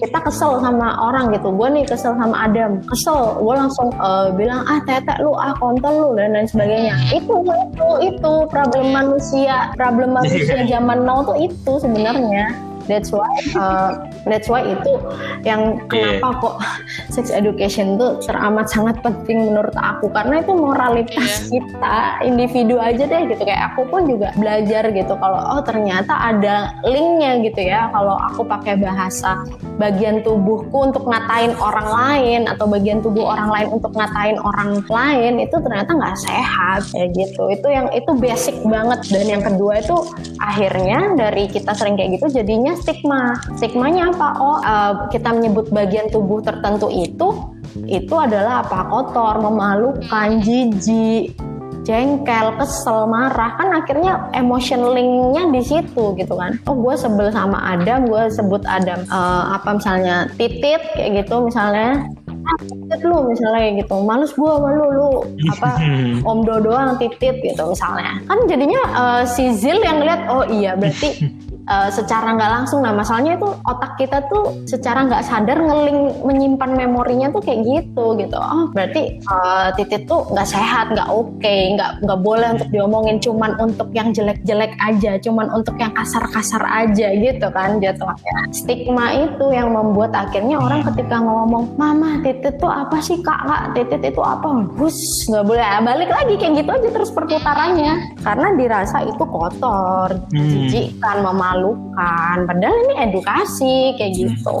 Kita kesel sama orang gitu. Gue nih kesel sama Adam. Kesel. Gue langsung uh, bilang ah tete lu ah kontol lu dan lain sebagainya. Itu itu itu problem manusia. Problem manusia zaman now tuh itu sebenarnya that's why uh, that's why itu yang kenapa yeah. kok sex education itu teramat sangat penting menurut aku. Karena itu moralitas yeah. kita individu aja deh gitu. Kayak aku pun juga belajar gitu kalau oh ternyata ada linknya gitu ya. Kalau aku pakai bahasa bagian tubuhku untuk ngatain orang lain atau bagian tubuh orang lain untuk ngatain orang lain itu ternyata nggak sehat kayak gitu. Itu yang itu basic banget. Dan yang kedua itu akhirnya dari kita sering kayak gitu jadinya stigma. Stigmanya apa? Oh, uh, kita menyebut bagian tubuh tertentu itu itu adalah apa? Kotor, memalukan, jijik, jengkel, kesel, marah kan akhirnya emotion linknya di situ gitu kan. Oh gue sebel sama Adam, gue sebut Adam uh, apa misalnya titit kayak gitu misalnya titit lu misalnya gitu males gue sama lu lu apa om do doang titit gitu misalnya kan jadinya uh, si Zil yang lihat oh iya berarti uh, secara nggak langsung. Nah masalahnya itu otak kita tuh secara nggak sadar ngeling menyimpan memorinya tuh kayak gitu gitu. Oh berarti uh, titit tuh nggak sehat nggak oke okay, nggak nggak boleh untuk diomongin cuman untuk yang jelek-jelek aja cuman untuk yang kasar-kasar aja gitu kan jatuhnya stigma itu yang membuat akhirnya orang ketika ngomong mama titit tuh apa sih kak? Kak titit itu apa? Bus nggak boleh. Balik lagi kayak gitu aja terus perputarannya. Karena dirasa itu kotor hmm. jijik kan memalu memalukan padahal ini edukasi kayak hmm. gitu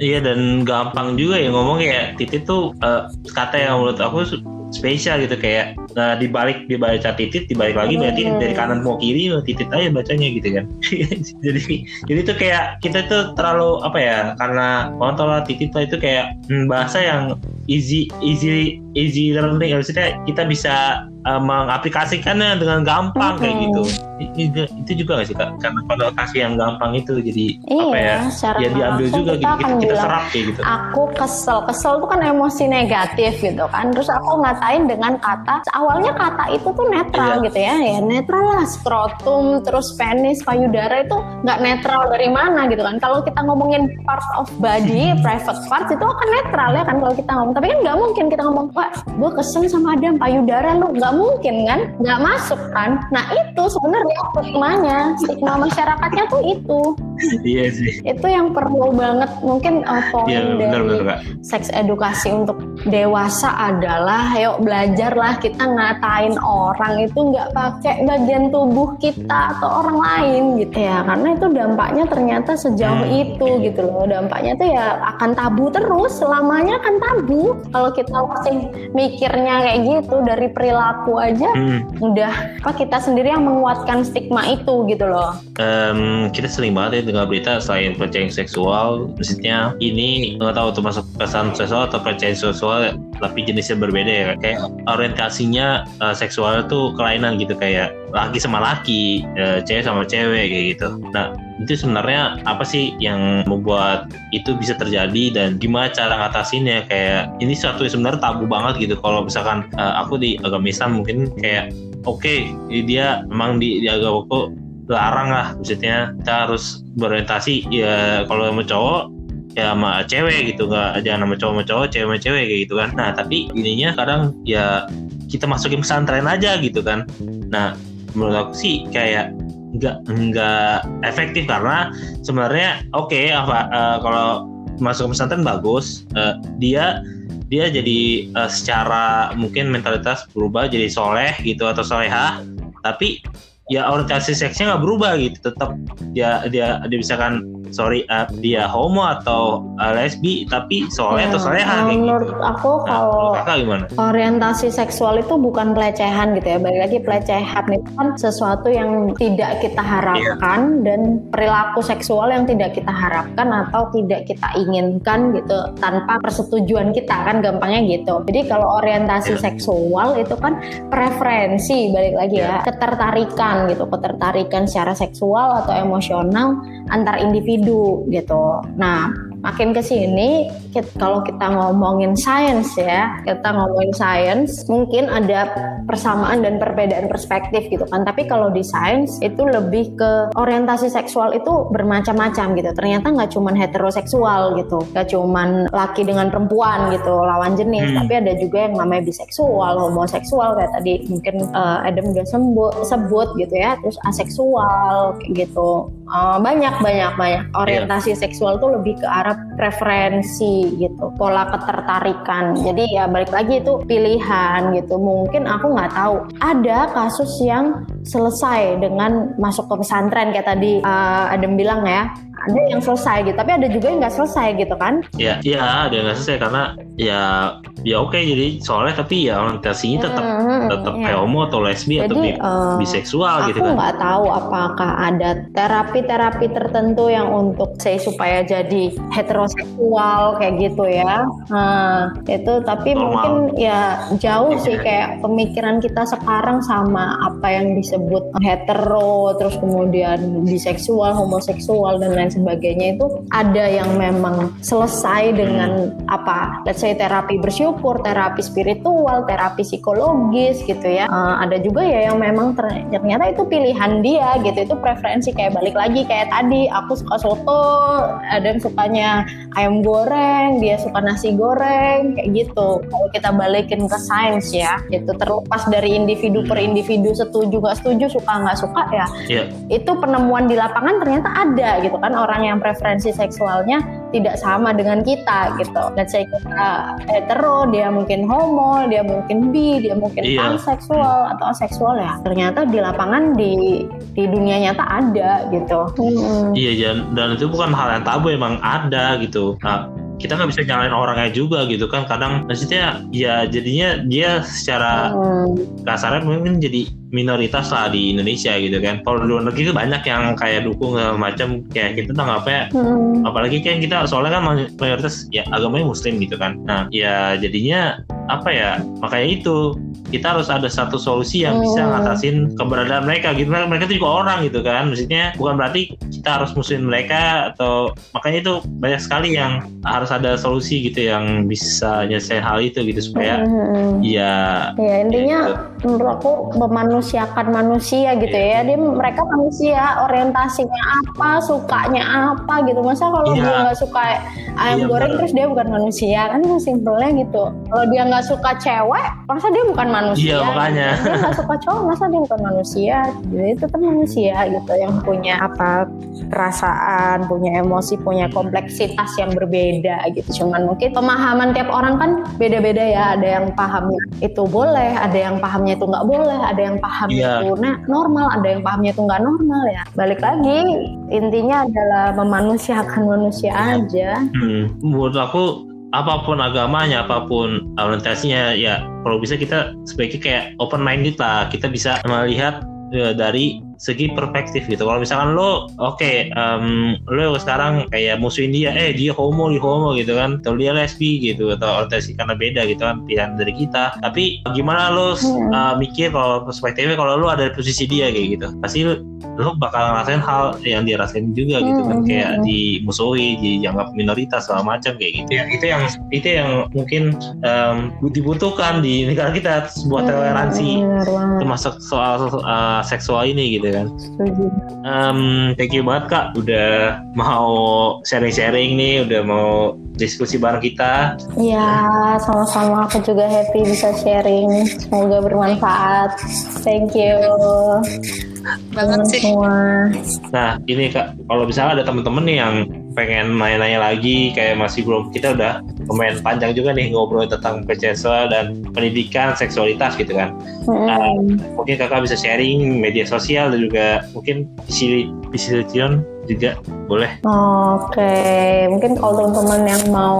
iya dan gampang juga ya ngomong kayak titit tuh uh, kata yang menurut aku spesial gitu kayak nah dibalik dibaca titit dibalik lagi hmm. berarti dari kanan mau kiri titit aja bacanya gitu kan jadi jadi tuh kayak kita tuh terlalu apa ya karena kontrol titit itu kayak hmm, bahasa yang easy easy easy learning. Maksudnya kita bisa uh, mengaplikasikannya dengan gampang kayak gitu. Itu, itu juga gak sih kak? Karena konotasi yang gampang itu jadi iya, apa ya ya diambil juga kita, gitu, kita, kita serap kayak gitu. Aku kesel. Kesel itu kan emosi negatif gitu kan. Terus aku ngatain dengan kata awalnya kata itu tuh netral iya. gitu ya. Ya netral lah. Skrotum terus penis payudara itu nggak netral dari mana gitu kan. Kalau kita ngomongin part of body private parts itu akan netral ya kan. Kalau kita ngomong tapi kan nggak mungkin kita ngomong pak gue kesel sama Adam payudara lu. Nggak mungkin kan? Nggak masuk kan? Nah itu sebenarnya stigmanya. Stigma masyarakatnya tuh itu. Iya sih. Itu yang perlu banget mungkin uh, poin iya, dari bener, seks edukasi untuk dewasa adalah ayo belajarlah kita ngatain orang itu nggak pakai bagian tubuh kita atau orang lain gitu ya karena itu dampaknya ternyata sejauh hmm. itu gitu loh dampaknya tuh ya akan tabu terus selamanya akan tabu kalau kita masih mikirnya kayak gitu dari perilaku aja hmm. udah apa kita sendiri yang menguatkan stigma itu gitu loh. Um, kita sering banget ya dengar berita selain pelecehan seksual, maksudnya ini nggak tahu termasuk pesan seksual atau pelecehan seksual tapi jenisnya berbeda ya. Kayak orientasinya uh, seksual itu kelainan gitu kayak laki sama laki, uh, cewek sama cewek kayak gitu. Nah itu sebenarnya apa sih yang membuat itu bisa terjadi dan gimana cara ngatasinnya? Kayak ini suatu yang sebenarnya tabu banget gitu. Kalau misalkan uh, aku di agama Islam mungkin kayak oke okay, dia memang di, di agamaku larang lah. Maksudnya kita harus berorientasi ya kalau sama cowok ya sama cewek gitu nggak jangan sama cowok sama cowok cewek sama cewek kayak gitu kan. Nah tapi ininya kadang ya kita masukin pesantren aja gitu kan. Nah menurut aku sih kayak nggak nggak efektif karena sebenarnya oke okay, apa uh, kalau masuk pesantren bagus uh, dia dia jadi uh, secara mungkin mentalitas berubah jadi soleh gitu atau solehah. Tapi ya orientasi seksnya nggak berubah gitu tetap dia dia dia misalkan sorry uh, dia homo atau uh, lesbi tapi soalnya ya, atau soalnya menurut gitu. aku nah, kalau gimana? orientasi seksual itu bukan pelecehan gitu ya balik lagi pelecehan itu kan sesuatu yang tidak kita harapkan yeah. dan perilaku seksual yang tidak kita harapkan atau tidak kita inginkan gitu tanpa persetujuan kita kan gampangnya gitu jadi kalau orientasi yeah. seksual itu kan preferensi balik lagi yeah. ya ketertarikan gitu ketertarikan secara seksual atau emosional antar individu gitu. Nah makin ke sini kalau kita ngomongin sains ya, kita ngomongin sains, mungkin ada persamaan dan perbedaan perspektif gitu kan. Tapi kalau di sains itu lebih ke orientasi seksual itu bermacam-macam gitu. Ternyata nggak cuma heteroseksual gitu, nggak cuma laki dengan perempuan gitu, lawan jenis. Hmm. Tapi ada juga yang namanya biseksual, homoseksual kayak tadi mungkin uh, Adam udah sebut, sebut gitu ya. Terus aseksual kayak gitu. Uh, banyak banyak banyak orientasi yeah. seksual tuh lebih ke arah preferensi gitu pola ketertarikan. Jadi ya balik lagi itu pilihan gitu. Mungkin aku nggak tahu. Ada kasus yang selesai dengan masuk ke pesantren kayak tadi uh, Adam bilang ya. Ada yang selesai gitu tapi ada juga yang nggak selesai gitu kan? Ya iya ada yang nggak selesai karena ya ya oke okay, jadi soalnya tapi ya orientasinya tetap hmm, tetap ya. kayak homo atau lesbi jadi, atau bi uh, biseksual gitu kan. aku nggak tahu apakah ada terapi-terapi tertentu yang untuk saya supaya jadi heteroseksual kayak gitu ya. Nah itu tapi Normal. mungkin ya jauh sih kayak pemikiran kita sekarang sama apa yang disebut hetero terus kemudian biseksual homoseksual dan lain sebagainya itu ada yang memang selesai dengan apa let's say terapi bersyukur terapi spiritual terapi psikologis gitu ya. Uh, ada juga ya yang memang ternyata itu pilihan dia gitu itu preferensi kayak balik lagi kayak tadi aku suka soto ada yang sukanya ayam goreng dia suka nasi goreng kayak gitu. Kalau kita balikin ke sains ya itu terlepas dari individu per individu setuju nggak setuju suka nggak suka ya yeah. itu penemuan di lapangan ternyata ada gitu kan orang yang preferensi seksualnya tidak sama dengan kita gitu. Let's say kita hetero, dia mungkin homo, dia mungkin bi, dia mungkin iya. panseksual atau aseksual ya. Ternyata di lapangan di di dunia nyata ada gitu. Hmm. Iya dan, dan itu bukan hal yang tabu emang ada gitu. Nah, kita nggak bisa nyalain orangnya juga gitu kan kadang maksudnya ya jadinya dia secara hmm. kasarnya mungkin jadi minoritas lah di Indonesia gitu kan. Kalau di luar negeri itu banyak yang kayak dukung macam kayak kita tanggapnya hmm. apalagi kan kita soalnya kan mayoritas ya agamanya muslim gitu kan. Nah, ya jadinya apa ya? Makanya itu kita harus ada satu solusi yang bisa hmm. ngatasin keberadaan mereka gitu kan. Mereka itu juga orang gitu kan. Maksudnya bukan berarti kita harus musuhin mereka atau makanya itu banyak sekali yang harus ada solusi gitu yang bisa nyelesain hal itu gitu supaya hmm. ya ya intinya ya, gitu. menurut aku memanusiakan manusia gitu yeah. ya. Dia mereka manusia, orientasinya apa, sukanya apa gitu. Masa kalau yeah. dia nggak suka ayam yeah, goreng terus dia bukan manusia kan itu simpelnya gitu. Kalau dia nggak suka cewek, masa dia bukan manusia? Iya yeah, makanya. Gitu. Dia suka cowok, masa dia bukan manusia? Jadi itu kan manusia gitu yang punya apa perasaan, punya emosi, punya kompleksitas yang berbeda gitu. Cuman mungkin pemahaman tiap orang kan beda-beda ya. Ada yang pahamnya itu boleh, ada yang pahamnya itu nggak boleh, ada yang paham yeah. itu nah, normal, ada yang pahamnya itu nggak normal ya. Balik lagi intinya adalah memanusiakan manusia aja. Hmm, menurut aku apa pun agamanya, apa pun orientasinya, ya kalau bisa kita sebaiknya kayak open minded lah. Kita bisa melihat ya, dari segi perspektif gitu. Kalau misalkan lo oke okay, um, lo sekarang kayak musuhin dia, eh dia homo, dia homo gitu kan, atau dia lesbi gitu atau orientasi karena beda gitu kan pilihan dari kita. Tapi gimana lo uh, mikir kalau perspektifnya kalau lo ada di posisi dia kayak gitu, pasti lo bakal ngerasain hal yang dia rasain juga gitu kan kayak dimusuhi, dianggap minoritas segala macam kayak gitu. Ya, itu yang itu yang mungkin um, dibutuhkan di negara kita sebuah toleransi termasuk soal uh, seksual ini gitu kan. Um, thank you banget kak udah mau sharing-sharing nih, udah mau diskusi bareng kita. Iya, sama-sama aku juga happy bisa sharing. Semoga bermanfaat. Thank you. Banget sih. Semua. Nah, ini Kak, kalau misalnya ada teman-teman nih yang pengen nanya-nanya lagi kayak masih belum kita udah lumayan panjang juga nih ngobrol tentang pelecehan dan pendidikan seksualitas gitu kan. Hmm. Uh, mungkin kakak bisa sharing media sosial dan juga mungkin visi Sion juga boleh. Oke, mungkin kalau teman-teman yang mau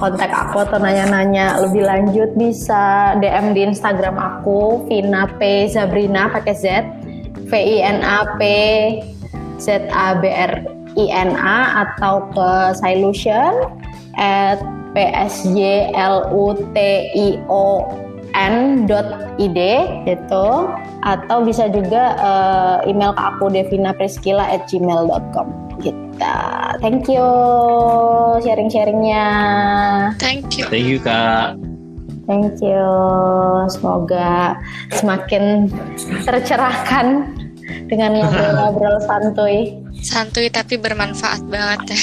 kontak aku atau nanya-nanya lebih lanjut bisa DM di Instagram aku Vina P Zabrina pakai Z V I N A P Z A B R I N A atau ke Solution at psjlution.id gitu. Atau bisa juga uh, email ke aku devinapriskila at gmail.com gitu. Thank you sharing-sharingnya. Thank you. Thank you kak. thank you. Semoga semakin tercerahkan dengan ngobrol-ngobrol santuy Santuy tapi bermanfaat banget ya.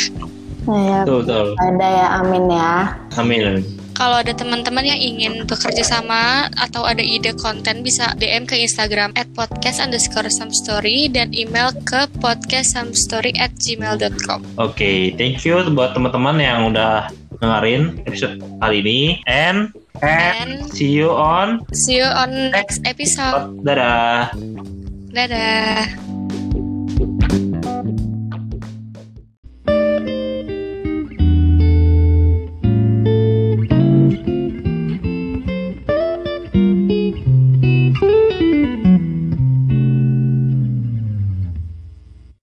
Nah, ya, Betul betul. ada ya amin ya Amin. Kalau ada teman-teman yang ingin bekerja sama atau ada ide konten bisa DM ke Instagram at podcast underscore some story dan email ke podcastsomstory at gmail.com. Oke, thank you buat teman-teman yang udah dengerin episode kali ini and and And see you on see you on next episode. dadah. Dadah.